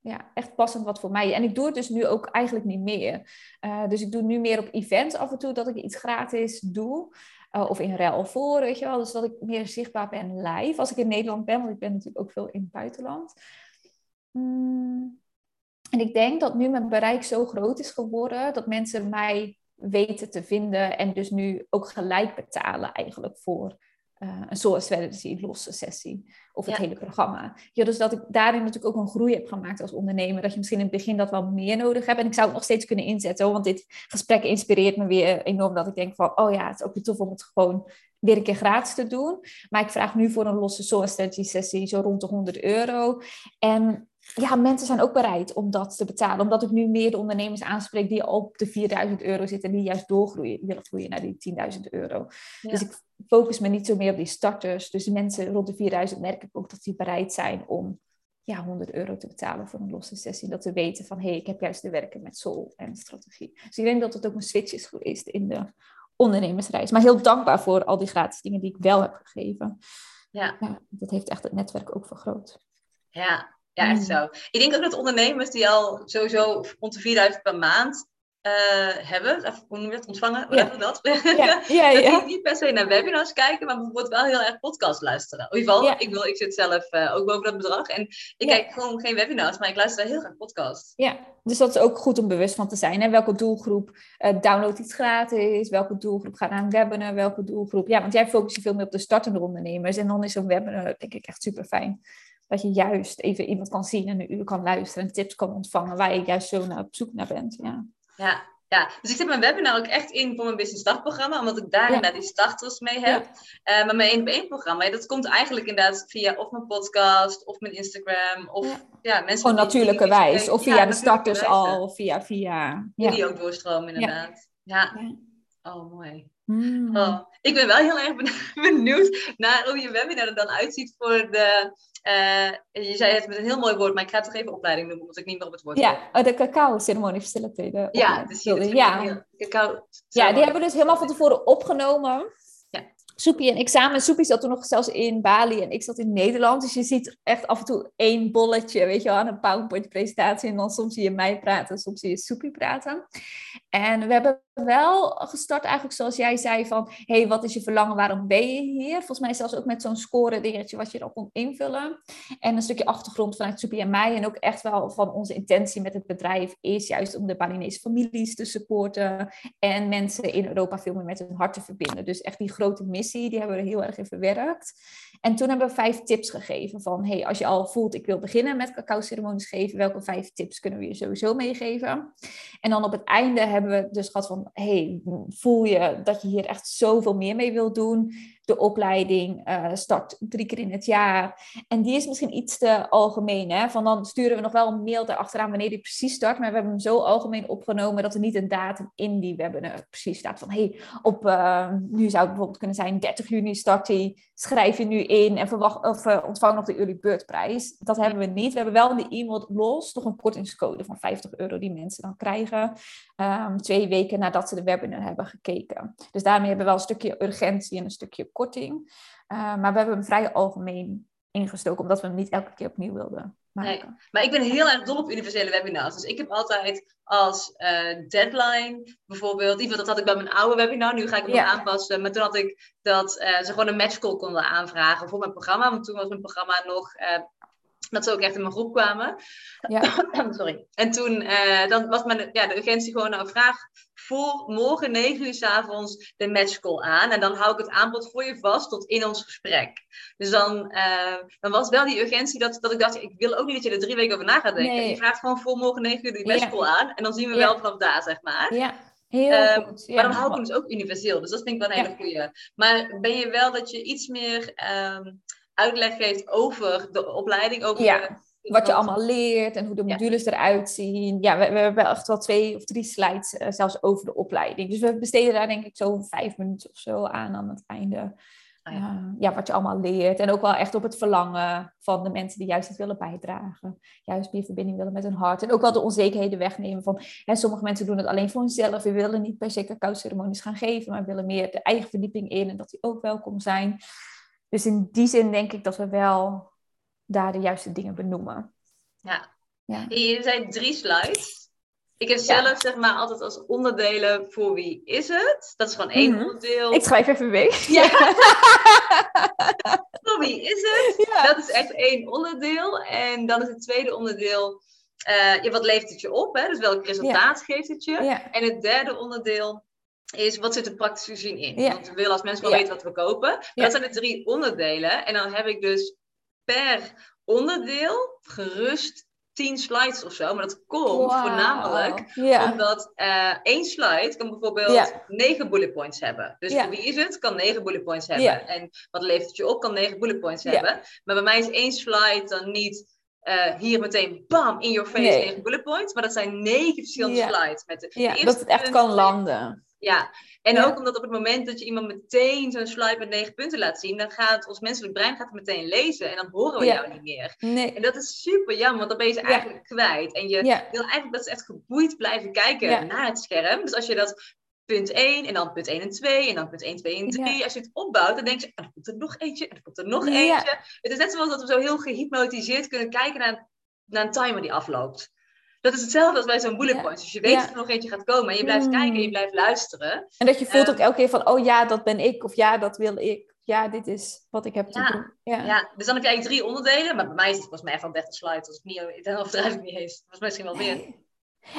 Ja, echt passend wat voor mij. En ik doe het dus nu ook eigenlijk niet meer. Uh, dus ik doe nu meer op events af en toe dat ik iets gratis doe. Uh, of in ruil voor, weet je wel. Dus dat ik meer zichtbaar ben live. Als ik in Nederland ben, want ik ben natuurlijk ook veel in het buitenland. Mm. En ik denk dat nu mijn bereik zo groot is geworden dat mensen mij weten te vinden en dus nu ook gelijk betalen eigenlijk voor uh, een soort strategy, losse sessie of het hele programma. Ja, dus dat ik daarin natuurlijk ook een groei heb gemaakt als ondernemer. Dat je misschien in het begin dat wel meer nodig hebt. En ik zou het nog steeds kunnen inzetten, want dit gesprek inspireert me weer enorm. Dat ik denk van, oh ja, het is ook weer tof om het gewoon weer een keer gratis te doen. Maar ik vraag nu voor een losse strategy sessie zo rond de 100 euro. En ja, mensen zijn ook bereid om dat te betalen. Omdat ik nu meer de ondernemers aanspreek die al op de 4000 euro zitten en die juist doorgroeien, willen groeien naar die 10.000 euro. Dus ik focus me niet zo meer op die starters. Dus de mensen rond de 4000 merk ik ook dat die bereid zijn om ja, 100 euro te betalen voor een losse sessie. Dat ze weten van, hé, hey, ik heb juist te werken met soul en strategie. Dus ik denk dat het ook een switch is geweest in de ondernemersreis. Maar heel dankbaar voor al die gratis dingen die ik wel heb gegeven. Ja. ja dat heeft echt het netwerk ook vergroot. Ja, ja, echt mm. zo. Ik denk ook dat ondernemers die al sowieso rond de 4000 per maand uh, hebben, hoe noem je het, ontvangen, hoe ja. dat? Ja. ja, ja. dat die niet per se naar webinars kijken, maar bijvoorbeeld wel heel erg podcast luisteren. In ieder geval, ik, wil, ik zit zelf uh, ook boven dat bedrag en ik kijk gewoon geen webinars, maar ik luister heel graag podcasts. Ja, dus dat is ook goed om bewust van te zijn. Hè? Welke doelgroep uh, downloadt iets gratis, welke doelgroep gaat naar een webinar, welke doelgroep... Ja, want jij focust je veel meer op de startende ondernemers en dan is zo'n webinar denk ik echt super fijn dat je juist even iemand kan zien en een uur kan luisteren en tips kan ontvangen waar je juist zo naar op zoek naar bent. Ja. Ja, ja, dus ik zet mijn webinar ook echt in voor mijn business startprogramma, omdat ik daar inderdaad die starters mee heb. Ja. Uh, maar mijn 1 op 1 programma, dat komt eigenlijk inderdaad via of mijn podcast, of mijn Instagram, of ja, ja mensen... Gewoon natuurlijke wijs, of via de starters al, via... via ja. Die ook doorstromen inderdaad. Ja. Oh, mooi. Mm. Oh, ik ben wel heel erg benieuwd naar hoe je webinar er dan uitziet voor de... eh, je zei het met een heel mooi woord, maar ik ga het toch even opleiding noemen, omdat ik niet meer op het woord. Ja, oh, de cacao-ceremonie facilitator. Ja, dus hier, ja. heel- cacao. ja, die hebben we dus helemaal van tevoren opgenomen. Ja. Soepie en ik samen. Soepie zat toen nog zelfs in Bali en ik zat in Nederland. Dus je ziet echt af en toe één bolletje, weet je wel, aan een PowerPoint-presentatie. En dan soms zie je mij praten, soms zie je Soepie praten. En we hebben wel gestart eigenlijk zoals jij zei van... hey, wat is je verlangen, waarom ben je hier? Volgens mij zelfs ook met zo'n score dingetje wat je dan kon invullen. En een stukje achtergrond vanuit Soepie en mij. En ook echt wel van onze intentie met het bedrijf is juist om de Balinese families te supporten. En mensen in Europa veel meer met hun hart te verbinden. Dus echt die grote missie, die hebben we er heel erg in verwerkt. En toen hebben we vijf tips gegeven van... hey, als je al voelt ik wil beginnen met cacao-ceremonies geven... welke vijf tips kunnen we je sowieso meegeven? En dan op het einde hebben we dus gehad van... hey, voel je dat je hier echt zoveel meer mee wilt doen? De opleiding eh, start drie keer in het jaar. En die is misschien iets te algemeen. Hè? Van dan sturen we nog wel een mail erachteraan wanneer die precies start. Maar we hebben hem zo algemeen opgenomen dat er niet een datum in die webinar precies staat. Van hey, op, eh, nu zou het bijvoorbeeld kunnen zijn 30 juni start die. Schrijf je nu in en verwacht, of, eh, ontvang nog de early bird prijs. Dat hebben we niet. We hebben wel in de e-mail los nog een kortingscode van 50 euro die mensen dan krijgen. ehm, twee weken nadat ze de webinar hebben gekeken. Dus daarmee hebben we wel een stukje urgentie en een stukje korting. Eh, maar we hebben hem vrij algemeen ingestoken, omdat we hem niet elke keer opnieuw wilden maken. Maar ik ben heel erg dol op universele webinars. Dus ik heb altijd als eh, deadline bijvoorbeeld, in dat had ik bij mijn oude webinar, nu ga ik hem nog aanpassen. Maar toen had ik dat eh, ze gewoon een matchcall konden aanvragen voor mijn programma. Want toen was mijn programma nog, dat ze ook echt in mijn groep kwamen. Ja. Sorry. En toen eh, dan was mijn, ja, de urgentie gewoon nou vraag voor morgen 9 uur s avonds de matchcall aan. En dan hou ik het aanbod voor je vast tot in ons gesprek. Dus dan, eh, dan was wel die urgentie dat, dat ik dacht, ik wil ook niet dat je er drie weken over na gaat denken. Nee. Je vraagt gewoon voor morgen 9 uur die Ja. matchcall aan. En dan zien we Ja. wel vanaf daar, zeg maar. Ja, heel Ehm, goed. Ja. Maar dan hou ik hem dus ook universeel. Dus dat vind ik wel een hele Ja. goeie. Maar ben je wel dat je iets meer ehm, uitleg geeft over de opleiding? Over Ja. de- Wat je allemaal leert en hoe de Ja. modules eruit zien. Ja, we, we hebben echt wel twee of drie slides eh, zelfs over de opleiding. Dus we besteden daar denk ik zo vijf minuten of zo aan aan het einde. Ah, ja. Eh, ja, wat je allemaal leert. En ook wel echt op het verlangen van de mensen die juist het willen bijdragen. Juist meer verbinding willen met hun hart. En ook wel de onzekerheden wegnemen van... Hè, sommige mensen doen het alleen voor hunzelf. We willen niet per se cacao-ceremonies gaan geven. Maar willen meer de eigen verdieping in. En dat die ook welkom zijn. Dus in die zin denk ik dat we wel daar de juiste dingen benoemen. Ja. Ja. Je zei drie slides. Ik heb Ja. zelf zeg maar altijd als onderdelen voor wie is het. Dat is gewoon één Mhm. onderdeel. Ik schrijf even mee. Ja. Voor wie is het? Ja. Dat is echt één onderdeel. En dan is het tweede onderdeel, ja, wat levert het je op? Hè? Dus welk resultaat geeft het je? En het derde onderdeel is, wat zit er praktisch gezien in? Ja. Want we willen als mensen wel Ja. weten wat we kopen. Dat zijn de drie onderdelen. En dan heb ik dus per onderdeel gerust tien slides of zo. Maar dat komt voornamelijk omdat eh, één slide kan bijvoorbeeld negen bullet points hebben. Dus wie is het? Kan negen bullet points hebben. En wat levert het je op? Kan negen bullet points hebben. Maar bij mij is één slide dan niet eh, hier meteen bam in your face Nee. negen bullet points. Maar dat zijn negen verschillende slides. Met de, de dat het echt kan landen. Ja, en Ja. ook omdat op het moment dat je iemand meteen zo'n slide met negen punten laat zien, dan gaat ons menselijk brein gaat het meteen lezen en dan horen we Ja. jou niet meer. Nee. En dat is super jammer, want dan ben je ze Ja. eigenlijk kwijt. En je wil eigenlijk dat ze echt geboeid blijven kijken naar het scherm. Dus als je dat punt 1 en dan punt 1 en 2 en dan punt 1, 2 en 3, als je het opbouwt, dan denk je, er komt er nog eentje en er komt er nog Ja. eentje. Het is net zoals dat we zo heel gehypnotiseerd kunnen kijken naar, naar een timer die afloopt. Dat is hetzelfde als bij zo'n bullet Ja. points. Dus je weet dat er nog eentje gaat komen en je blijft Mm. kijken en je blijft luisteren. En dat je voelt Ehm, ook elke keer van, oh ja, dat ben ik. Of ja, dat wil ik. Ja, dit is wat ik heb te Ja. doen. Ja. Ja, dus dan heb je eigenlijk drie onderdelen. Maar bij mij is het volgens mij al 30 slides. Als ik niet, dan overdrijf ik niet eens. Dat was misschien wel meer.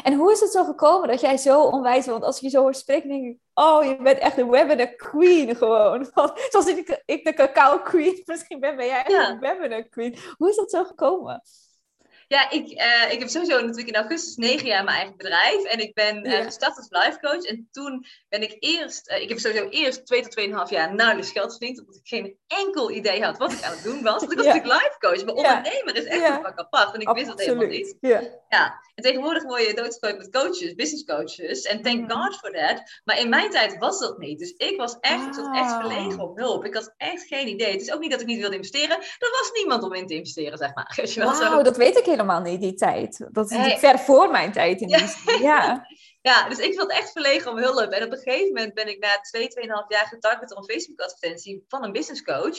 En hoe is het zo gekomen dat jij zo onwijs... Want als ik je zo hoor spreken, denk ik... Oh, je bent echt een webinar queen gewoon. Want Zoals ik, ik de cacao queen misschien ben, ben jij echt Ja. een webinar queen. Hoe is dat zo gekomen? Ja, ik, uh, ik heb sowieso natuurlijk in augustus negen jaar mijn eigen bedrijf. En ik ben uh, gestart als life coach. En toen ben ik eerst, uh, ik heb sowieso eerst twee tot tweeënhalf jaar nauwelijks geld verdiend. Omdat ik geen enkel idee had wat ik aan het doen was. Want ik was ja. natuurlijk life coach. Maar ondernemer is echt een vak apart. En ik wist dat helemaal niet. Ja. ja. En tegenwoordig word je doodgegooid met coaches, business coaches. En thank. God for that. Maar in mijn tijd was dat niet. Dus ik was echt, ik was echt verlegen op hulp. Ik had echt geen idee. Het is ook niet dat ik niet wilde investeren. Er was niemand om in te investeren, zeg maar. Wow, dat weet ik helemaal niet, die tijd. Dat is ver voor mijn tijd in die ja. ja. ja, dus ik vond echt verlegen om hulp. En op een gegeven moment ben ik na twee, tweeënhalf jaar getarget door een Facebook-advertentie van een business coach.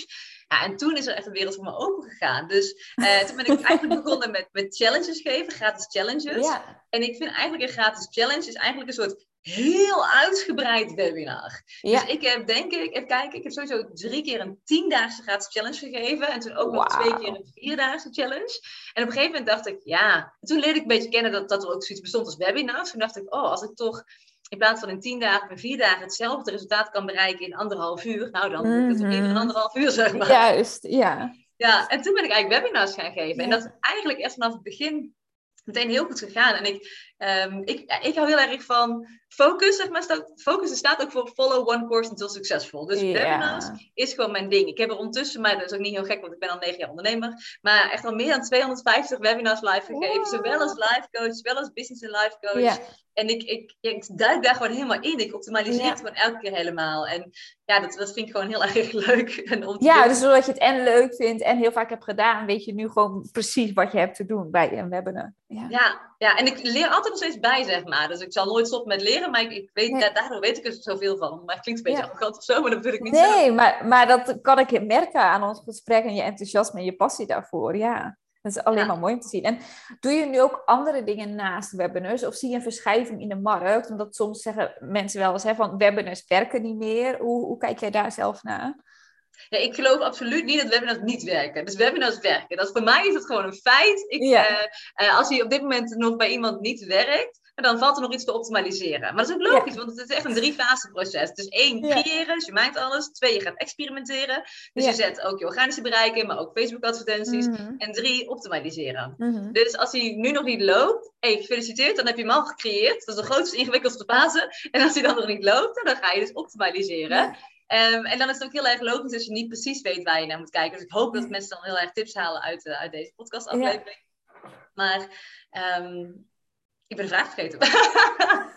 Ja, en toen is er echt een wereld voor me open gegaan. Dus uh, toen ben ik eigenlijk begonnen met, met challenges geven, gratis challenges. Ja. En ik vind eigenlijk een gratis challenge is eigenlijk een soort heel uitgebreid webinar. Ja. Dus ik heb denk ik, even kijken, ik heb sowieso drie keer een tiendaagse gratis challenge gegeven. En toen ook nog twee keer een vierdaagse challenge. En op een gegeven moment dacht ik, ja. toen leerde ik een beetje kennen dat, dat er ook zoiets bestond als webinars. Toen dacht ik, oh, als ik toch in plaats van in tien dagen en vier dagen hetzelfde resultaat kan bereiken in anderhalf uur. Nou, dan mm het in anderhalf uur, zeg maar. Juist, ja. Ja, en toen ben ik eigenlijk webinars gaan geven. En dat is eigenlijk eerst vanaf het begin meteen heel goed gegaan. En ik, um, ik, ik hou heel erg van focus, zeg maar. Staat, focus staat ook voor follow one course until successful. Dus yeah. webinars is gewoon mijn ding. Ik heb er ondertussen, maar dat is ook niet heel gek, want ik ben al negen jaar ondernemer. Maar echt al meer dan 250 webinars live gegeven. Zowel als life coach, zowel als business en life coach. Yeah. En ik, ik, ik duik daar gewoon helemaal in. Ik optimaliseer het gewoon elke keer helemaal. En ja, dat, dat vind ik gewoon heel erg leuk. En om ja, dus doordat je het en leuk vindt en heel vaak hebt gedaan, weet je nu gewoon precies wat je hebt te doen bij een webinar. Ja, ja, ja en ik leer altijd nog steeds bij, zeg maar. Dus ik zal nooit stoppen met leren, maar ik, ik weet, nee. daardoor weet ik er zoveel van. Maar het klinkt een beetje ja. arrogant of zo, maar dat bedoel ik niet nee, maar, maar dat kan ik merken aan ons gesprek en je enthousiasme en je passie daarvoor, ja. Dat is alleen ja. maar mooi om te zien. En doe je nu ook andere dingen naast webinars? Of zie je een verschuiving in de markt? Omdat soms zeggen mensen wel eens hè, van webinars werken niet meer. Hoe, hoe kijk jij daar zelf naar? Ja, ik geloof absoluut niet dat webinars niet werken. Dus webinars werken. Dat, voor mij is het gewoon een feit. Ik, ja. uh, uh, als hij op dit moment nog bij iemand niet werkt, dan valt er nog iets te optimaliseren. Maar dat is ook logisch, ja. want het is echt een drie-fase proces. Dus één, creëren, dus je maakt alles. Twee, je gaat experimenteren. Dus je zet ook je organische bereiken, maar ook Facebook-advertenties. Mm -hmm. En drie, optimaliseren. Mm -hmm. Dus als hij nu nog niet loopt, hey, gefeliciteerd, dan heb je hem al gecreëerd. Dat is de grootste, ingewikkeldste fase. En als hij dan nog niet loopt, dan ga je dus optimaliseren. Um, en dan is het ook heel erg logisch als je niet precies weet waar je naar moet kijken. Dus ik hoop dat mensen dan heel erg tips halen uit, uh, uit deze podcastaflevering. Maar um, ik ben de vraag vergeten.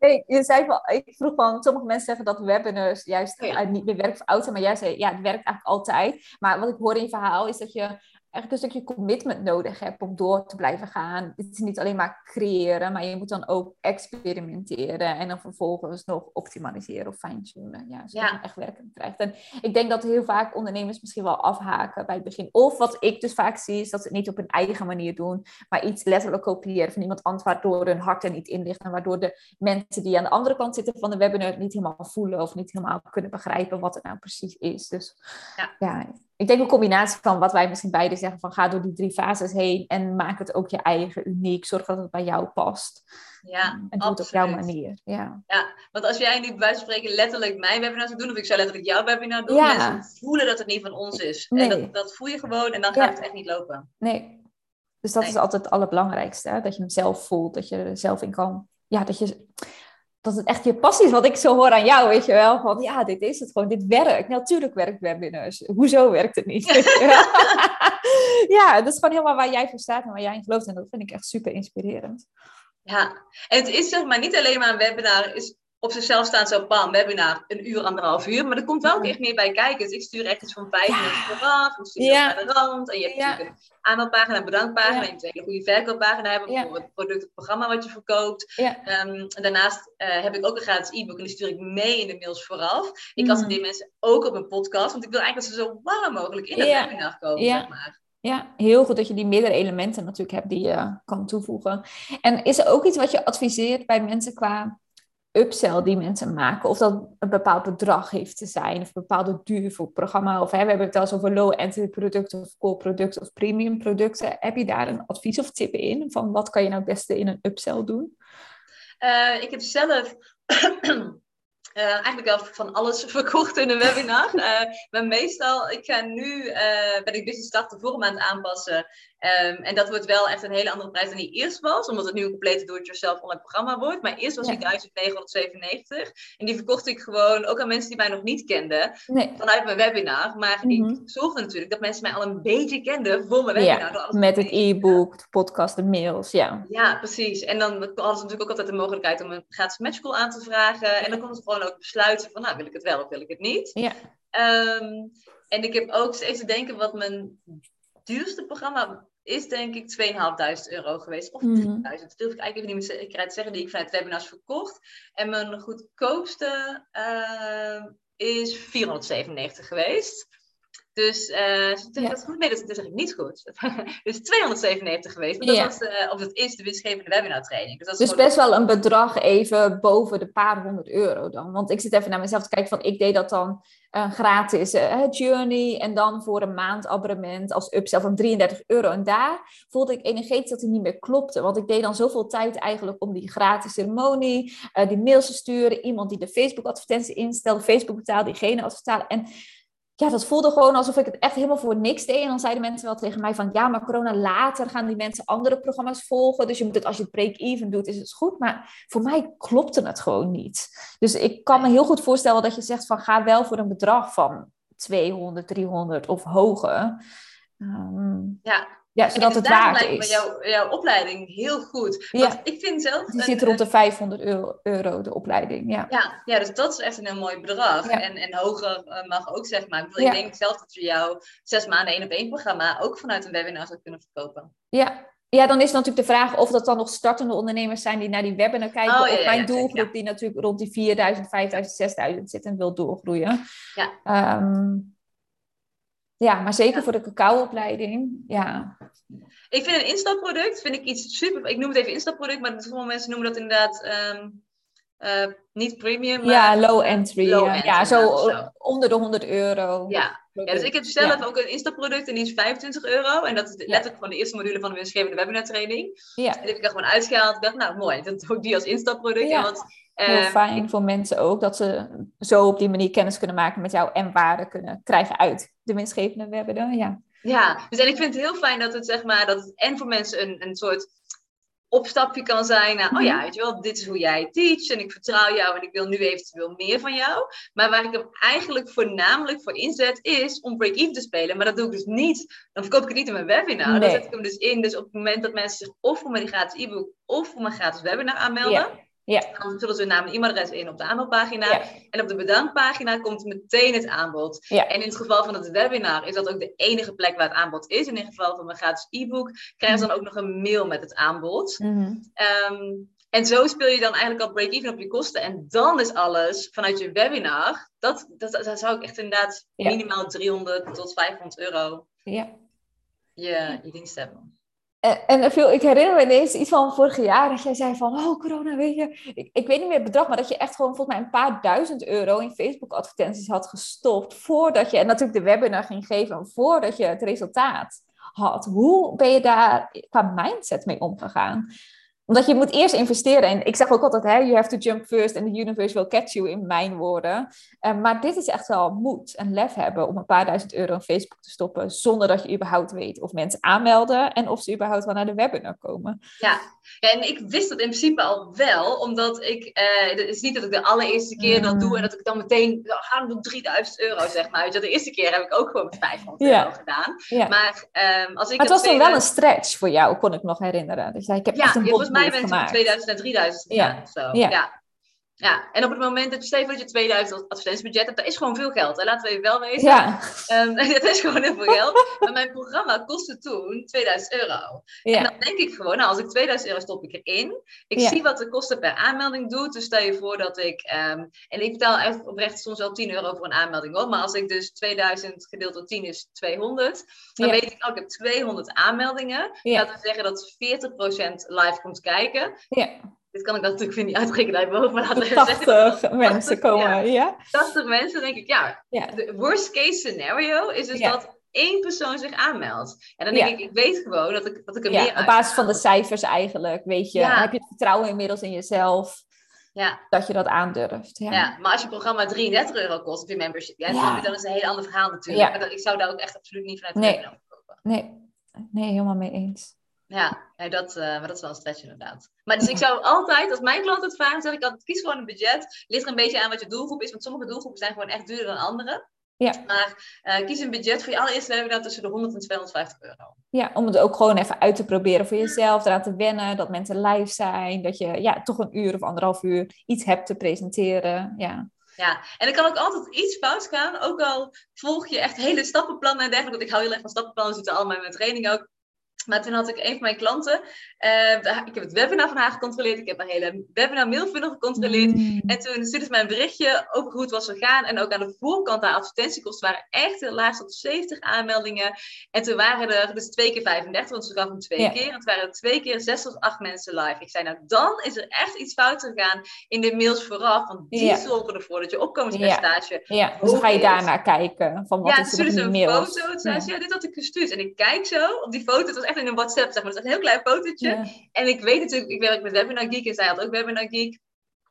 Nee, je zei van, ik vroeg van, sommige mensen zeggen dat webinars juist oh ja. niet meer werken voor zijn, maar jij zei, ja, het werkt eigenlijk altijd. Maar wat ik hoor in je verhaal is dat je eigenlijk een stukje commitment nodig hebt om door te blijven gaan. Het is niet alleen maar creëren, maar je moet dan ook experimenteren en dan vervolgens nog optimaliseren of fine-tunen. Ja, zodat ja. je echt werkend krijgt. En ik denk dat heel vaak ondernemers misschien wel afhaken bij het begin. Of wat ik dus vaak zie, is dat ze het niet op hun eigen manier doen, maar iets letterlijk kopiëren van iemand anders, waardoor hun hart er niet in ligt en waardoor de mensen die aan de andere kant zitten van de webinar niet helemaal voelen of niet helemaal kunnen begrijpen wat het nou precies is. Dus ja, ja ik denk een combinatie van wat wij misschien beide zeggen van ga door die drie fases heen en maak het ook je eigen uniek. Zorg dat het bij jou past. Ja, en doe het op jouw manier. Ja. ja, want als jij nu bij spreken letterlijk mijn webinar zou doen, of ik zou letterlijk jouw webinar doen, ja. mensen voelen dat het niet van ons is. Nee. En dat, dat voel je gewoon en dan gaat ja. het echt niet lopen. Nee. Dus dat nee. is altijd het allerbelangrijkste. Hè? Dat je hem zelf voelt, dat je er zelf in kan. Ja, dat je dat het echt je passie is. Wat ik zo hoor aan jou, weet je wel. Van ja, dit is het gewoon. Dit werkt. Natuurlijk werkt webinars. Hoezo werkt het niet? ja, dat is gewoon helemaal waar jij voor staat en waar jij in gelooft. En dat vind ik echt super inspirerend. Ja, en het is zeg maar niet alleen maar een webinar. Is op zichzelf staan zo, bam, webinar, een uur, anderhalf uur. Maar er komt wel echt meer bij kijken. Dus ik stuur echt iets van vijf ja. minuten vooraf. Stuur ja. de rand. En je hebt ja. natuurlijk een aanmeldpagina, een bedankpagina. Je moet een hele goede verkooppagina hebben voor het product of programma wat je verkoopt. Ja. Um, daarnaast uh, heb ik ook een gratis e-book en die stuur ik mee in de mails vooraf. Ik mm. die mensen ook op een podcast. Want ik wil eigenlijk dat ze zo warm mogelijk in het webinar komen, zeg maar. Ja, heel goed dat je die meerdere elementen natuurlijk hebt die je kan toevoegen. En is er ook iets wat je adviseert bij mensen qua upsell die mensen maken. Of dat een bepaald bedrag heeft te zijn. Of een bepaalde duur voor het programma. Of hè, we hebben het wel eens over low-entry producten of core producten of premium producten. Heb je daar een advies of tip in? Van wat kan je nou het beste in een upsell doen? Uh, ik heb zelf Uh, eigenlijk wel van alles verkocht in een webinar. Uh, maar meestal, ik ga nu, ben ik business start vorm aan het aanpassen. Ehm, en dat wordt wel echt een hele andere prijs dan die eerst was, omdat het nu een complete do-it-yourself online programma wordt. Maar eerst was die 1997 en die verkocht ik gewoon ook aan mensen die mij nog niet kenden vanuit mijn webinar. Maar ik mhm. zorgde natuurlijk dat mensen mij al een beetje kenden voor mijn webinar. Ja, met het e-book, de podcast, de mails, ja. Ja, precies. En dan hadden ze natuurlijk ook altijd de mogelijkheid om een gratis matchcall aan te vragen. En dan konden ze gewoon ook besluiten van, nou, wil ik het wel of wil ik het niet. Ja. Ehm, en ik heb ook steeds te denken wat mijn duurste programma is denk ik 2.500 euro geweest. Of 3.000. Mm Dat durf ik eigenlijk even niet meer zekerheid zeggen. Die ik vanuit webinars verkocht. En mijn goedkoopste uh, is 497 geweest. Dus uh, zeg dat goed? Nee, dat, dat zeg ik niet goed. dus 297 geweest. Maar dat was, uh, of dat is de winstgevende webinar training. Dus, dat is dus best wel een bedrag even boven de paar honderd euro dan. Want ik zit even naar mezelf te kijken van ik deed dat dan uh, gratis uh, journey en dan voor een maand abonnement als upsell van 33 euro. En daar voelde ik energetisch dat het niet meer klopte. Want ik deed dan zoveel tijd eigenlijk om die gratis ceremonie, die mails te sturen, iemand die de Facebook advertentie instelde, Facebook betaalde, diegene adverteren. En ja, dat voelde gewoon alsof ik het echt helemaal voor niks deed. En dan zeiden mensen wel tegen mij van, ja, maar corona later gaan die mensen andere programma's volgen. Dus je moet het, als je het break-even doet, is het goed. Maar voor mij klopte het gewoon niet. Dus ik kan me heel goed voorstellen dat je zegt van, ga wel voor een bedrag van 200, 300 of hoger. Um, ja, ja, zodat het waard is. Jouw, jouw opleiding heel goed. Want ja. ik vind zelf... Die zit rond de 500 euro, de opleiding, ja. ja. Ja, dus dat is echt een heel mooi bedrag. En, en hoger uh, mag ook, zeg maar. Ik, bedoel, ik denk zelf dat je jouw zes maanden één op één programma ook vanuit een webinar zou kunnen verkopen. Ja, ja, dan is natuurlijk de vraag of dat dan nog startende ondernemers zijn die naar die webinar kijken. Oh, of mijn doelgroep die natuurlijk rond die 4000, 5000, 6000 zit en wil doorgroeien. Ja. Um, ja, maar zeker voor de cacaoopleiding, ja. Ik vind een instapproduct, vind ik iets super... Ik noem het even instapproduct, maar sommige mensen noemen dat inderdaad... Um, uh, niet premium, maar... Ja, low entry. Low ja, entry, ja zo, zo, onder de 100 euro. Ja, ja dus ik heb zelf ook een instapproduct en die is 25 euro. En dat is letterlijk van de eerste module van de winstgevende webinar training. Ja. En die heb ik er gewoon uitgehaald. Ik dacht, nou mooi, dat ook die als instapproduct. Ja. want Heel ehm, fijn voor mensen ook, dat ze zo op die manier kennis kunnen maken met jou en waarde kunnen krijgen uit de winstgevende webinar. Ja, ja dus en ik vind het heel fijn dat het zeg maar, dat het en voor mensen een, een soort opstapje kan zijn naar, oh ja, mhm. weet je wel, dit is hoe jij teach en ik vertrouw jou en ik wil nu eventueel meer van jou. Maar waar ik hem eigenlijk voornamelijk voor inzet is om break-even te spelen. Maar dat doe ik dus niet, dan verkoop ik het niet in mijn webinar. Nee. Dan zet ik hem dus in, dus op het moment dat mensen zich of voor mijn gratis e-book of voor mijn gratis webinar aanmelden. Ja. Dan vullen ze hun naam en e-mailadres in op de aanmeldpagina. En op de bedankpagina komt meteen het aanbod. Ja. En in het geval van het webinar is dat ook de enige plek waar het aanbod is. In het geval van mijn gratis e-book krijgen ze dan ook nog een mail met het aanbod. Mhm. Ehm, en zo speel je dan eigenlijk al break-even op je kosten. En dan is alles vanuit je webinar. Dat, dat, dat zou ik echt inderdaad minimaal 300 tot 500 euro ja. je, je dienst hebben. En, en ik herinner me ineens iets van vorig jaar dat jij zei van, oh corona, weet je, ik, ik weet niet meer het bedrag, maar dat je echt gewoon volgens mij een paar duizend euro in Facebook advertenties had gestopt voordat je, en natuurlijk de webinar ging geven, voordat je het resultaat had. Hoe ben je daar qua mindset mee omgegaan? Omdat je moet eerst investeren. En ik zeg ook altijd, hè, you have to jump first and the universe will catch you, in mijn woorden. Uh, maar dit is echt wel moed en lef hebben om een paar duizend euro in Facebook te stoppen, zonder dat je überhaupt weet of mensen aanmelden en of ze überhaupt wel naar de webinar komen. Ja, ja en ik wist dat in principe al wel, omdat ik, uh, het is niet dat ik de allereerste keer dat doe en dat ik dan meteen, oh, ga doen 3000 euro zeg maar. de eerste keer heb ik ook gewoon met 500 euro gedaan. Ja. Maar um, als ik maar het was dan wel een stretch voor jou, kon ik nog herinneren. Dus ik heb ja, echt een mij bent het 2000 en 3000 ja. Zo. Ja. Ja. En op het moment dat je steeds dat je 2000 advertentiebudget hebt, dat is gewoon veel geld. Hè? Laten we even wel weten. Ja. Um, dat is gewoon heel veel geld. maar mijn programma kostte toen 2000 euro. Ja. En dan denk ik gewoon, nou, als ik 2000 euro stop ik erin. Ik zie wat de kosten per aanmelding doet. Dus stel je voor dat ik, um, en ik betaal echt oprecht soms wel 10 euro voor een aanmelding hoor. Maar als ik dus 2000 gedeeld door 10 is 200, dan weet ik, oh, ik heb 200 aanmeldingen. Laten we zeggen dat 40% live komt kijken. Ja dit kan ik natuurlijk niet uitrekenen uit maar laten we 80 mensen komen, ja. 80 mensen, denk ik, ja. De worst case scenario is dus dat één persoon zich aanmeldt. En dan denk ik, ik weet gewoon dat ik, dat ik er meer Op basis van de cijfers eigenlijk, weet je. Heb je het vertrouwen inmiddels in jezelf. Ja. Dat je dat aandurft. Ja. ja, maar als je programma 33 euro kost op je membership, ja, dan is het een heel ander verhaal natuurlijk. Maar ik zou daar ook echt absoluut niet vanuit nee. nee. Nee, helemaal mee eens. Ja, ja dat, uh, maar dat is wel een stretch inderdaad. Maar dus ik zou altijd, als mijn klant het vragen, zeg ik altijd, kies gewoon een budget. Ligt er een beetje aan wat je doelgroep is, want sommige doelgroepen zijn gewoon echt duurder dan andere. Ja. Maar uh, kies een budget voor je allereerste webinar tussen de 100 en 250 euro. Ja, om het ook gewoon even uit te proberen voor jezelf, eraan te wennen, dat mensen live zijn, dat je ja, toch een uur of anderhalf uur iets hebt te presenteren. Ja. Ja, en er kan ook altijd iets fout gaan, ook al volg je echt hele stappenplannen en dergelijke, want ik hou heel erg van stappenplannen, zitten allemaal in mijn training ook. Maar toen had ik een van mijn klanten, uh, ik heb het webinar van haar gecontroleerd, ik heb haar hele webinar mailfunnel gecontroleerd. Mm. En toen stuurde ze mij een berichtje over hoe het was gegaan. En ook aan de voorkant, haar advertentiekosten waren echt heel laag, tot 70 aanmeldingen. En toen waren er dus twee keer 35, want ze gaf hem twee keer. En toen waren er twee keer zes tot acht mensen live. Ik zei, nou dan is er echt iets fout gegaan in de mails vooraf, want die zorgen ervoor dat je opkomenspercentage Ja, ja. dus ga je daarnaar kijken, van wat ja, is er in de mails. foto, zei ze, ja, dit had ik gestuurd. En ik kijk zo op die foto, het was echt in een WhatsApp, zeg maar. Het is een heel klein fotootje. En ik weet natuurlijk, ik werk met Webinar Geek en zij had ook Webinar Geek.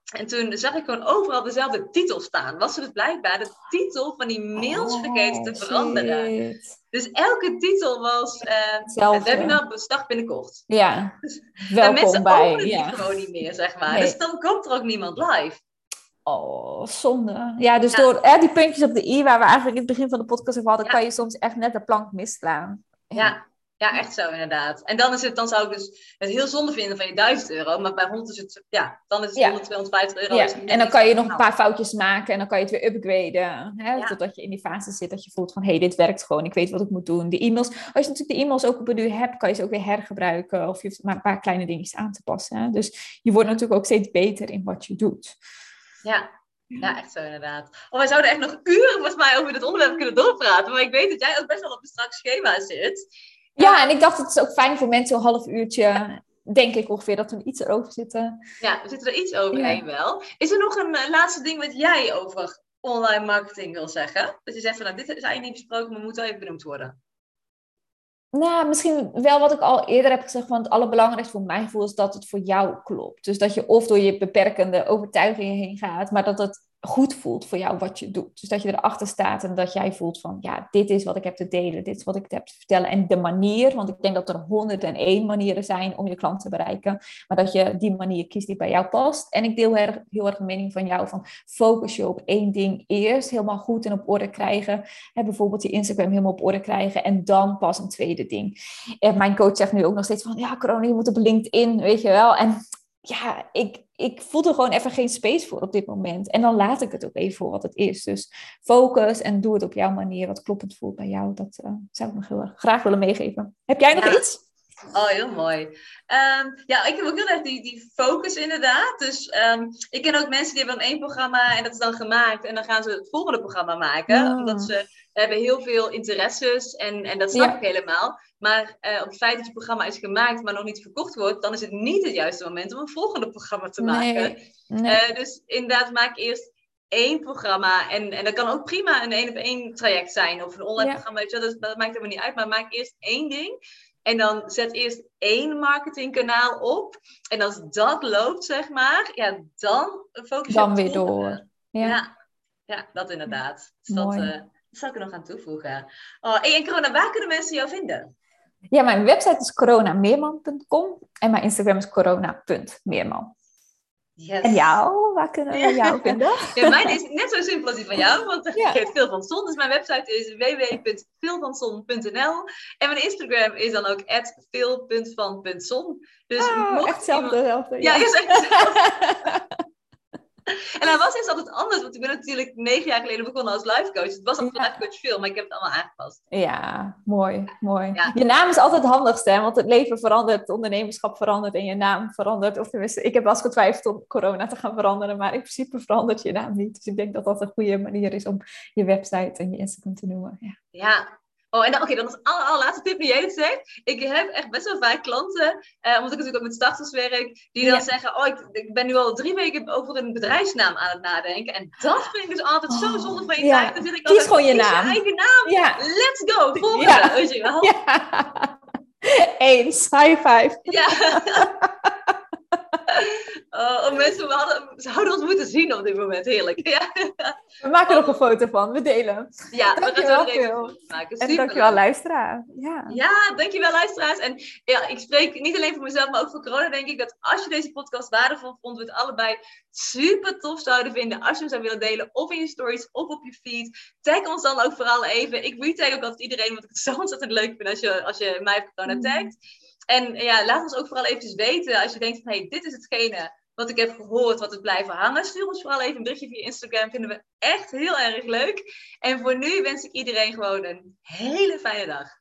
En toen zag ik gewoon overal dezelfde titel staan. Was ze dus blijkbaar de titel van die mails oh, vergeten te veranderen. Dus elke titel was uh, het webinar bestart binnenkort. Ja, dus, Welkom en mensen bij. ja. die gewoon niet meer, zeg maar. Dus dan komt er ook niemand live. Oh, zonde. Ja, dus door eh, die puntjes op de i, waar we eigenlijk in het begin van de podcast over hadden, kan je soms echt net de plank misslaan. Ja, ja, echt zo inderdaad. En dan, is het, dan zou ik dus het heel zonde vinden van je 1000 euro. Maar bij hond is het, ja, dan is het 100, 250 euro. Ja. En dan kan je nog een paar foutjes maken en dan kan je het weer upgraden. Hè? Totdat je in die fase zit dat je voelt van, hé, hey, dit werkt gewoon. Ik weet wat ik moet doen. De e-mails, als je natuurlijk de e-mails ook op een duur hebt, kan je ze ook weer hergebruiken. Of je hoeft maar een paar kleine dingetjes aan te passen. Hè? Dus je wordt natuurlijk ook steeds beter in wat je doet. Ja, ja, echt zo inderdaad. Oh, wij zouden echt nog uren volgens mij over dit onderwerp kunnen doorpraten. Maar ik weet dat jij ook best wel op een strak schema zit. Ja, en ik dacht, het is ook fijn voor mensen een half uurtje, denk ik ongeveer, dat we iets erover zitten. Ja, we zitten er iets overheen wel. Is er nog een uh, laatste ding wat jij over online marketing wil zeggen? Dat je zegt van, nou, dit is eigenlijk niet besproken, maar moet wel even benoemd worden. Nou, misschien wel wat ik al eerder heb gezegd, want het allerbelangrijkste voor mijn gevoel is dat het voor jou klopt. Dus dat je of door je beperkende overtuigingen heen gaat, maar dat het goed voelt voor jou wat je doet. Dus dat je erachter staat en dat jij voelt van, ja, dit is wat ik heb te delen, dit is wat ik heb te vertellen. En de manier, want ik denk dat er 101 manieren zijn om je klant te bereiken, maar dat je die manier kiest die bij jou past. En ik deel heel erg, de mening van jou van, focus je op één ding eerst, helemaal goed en op orde krijgen. Hè, bijvoorbeeld je Instagram helemaal op orde krijgen en dan pas een tweede ding. En mijn coach zegt nu ook nog steeds van, ja, corona, je moet op LinkedIn, weet je wel. En ja, ik, ik voel er gewoon even geen space voor op dit moment. En dan laat ik het ook even voor wat het is. Dus focus en doe het op jouw manier, wat kloppend voelt bij jou. Dat uh, zou ik nog heel erg graag willen meegeven. Heb jij nog iets? Oh, heel mooi. Um, ja, ik heb ook heel erg die, die focus inderdaad. Dus um, ik ken ook mensen die hebben dan één programma en dat is dan gemaakt. En dan gaan ze het volgende programma maken. Omdat ze hebben heel veel interesses en, en dat snap ik helemaal. Maar uh, op het feit dat je programma is gemaakt, maar nog niet verkocht wordt, dan is het niet het juiste moment om een volgende programma te maken. Nee, Uh, dus inderdaad, maak eerst één programma. En, en dat kan ook prima een één op één traject zijn of een online programma. Weet je, dat, dat maakt helemaal niet uit. Maar maak eerst één ding. En dan zet eerst één marketingkanaal op. En als dat loopt, zeg maar, ja, dan focus je Dan weer door. Ja. ja. dat inderdaad. Dus dat, uh, dat zal ik er nog aan toevoegen. Oh, en corona, waar kunnen mensen jou vinden? Ja, mijn website is coronameerman.com en mijn Instagram is corona.meerman. Yes. En jou, waar kunnen we jou vinden? Ja, mijn is net zo simpel als die van jou, want ik ja. geef veel van zon. Dus mijn website is www.veelvanzon.nl en mijn Instagram is dan ook veel.van.zon. Dus oh, echt hetzelfde. Ja, ja, is echt hetzelfde. En hij was eerst altijd anders, want ik ben natuurlijk negen jaar geleden begonnen als life coach. Het was al ja. life coach veel, maar ik heb het allemaal aangepast. Ja, mooi, mooi. Je naam is altijd het handigste, hè? want het leven verandert, het ondernemerschap verandert en je naam verandert. Of tenminste, ik heb wel eens getwijfeld om corona te gaan veranderen, maar in principe verandert je naam niet. Dus ik denk dat dat een goede manier is om je website en je Instagram te noemen. Ja, ja Oh, en dan, oké, dan is de allerlaatste tip die jij het zegt. Ik heb echt best wel vaak klanten, uh, omdat ik natuurlijk ook met starters werk, die dan zeggen, oh, ik, ik, ben nu al drie weken over een bedrijfsnaam aan het nadenken. En dat vind ik dus altijd zo oh, zonde van je tijd. Dan zit ik Kies gewoon je naam. Je eigen naam. Ja. Let's go, volgende, ja. weet je wel. Eens, high five. Ja. oh, mensen, we hadden, ze hadden ons moeten zien op dit moment, heerlijk. Ja. We maken er nog een foto van, we delen. Ja, we dankjewel, gaan er even maken. En dankjewel luisteraar. Ja. ja, dankjewel luisteraars. En ja, ik spreek niet alleen voor mezelf, maar ook voor corona denk ik dat als je deze podcast waardevol vond, we het allebei super tof zouden vinden als je hem zou willen delen. Of in je stories, of op je feed. Tag ons dan ook vooral even. Ik retag ook altijd iedereen, want ik het zo ontzettend leuk vind als je, als je mij op corona mm. tagt. En ja, laat ons ook vooral eventjes weten als je denkt van, hey, dit is hetgene wat ik heb gehoord, wat het blijven hangen. Stuur ons vooral even een berichtje via Instagram. Vinden we echt heel erg leuk. En voor nu wens ik iedereen gewoon een hele fijne dag.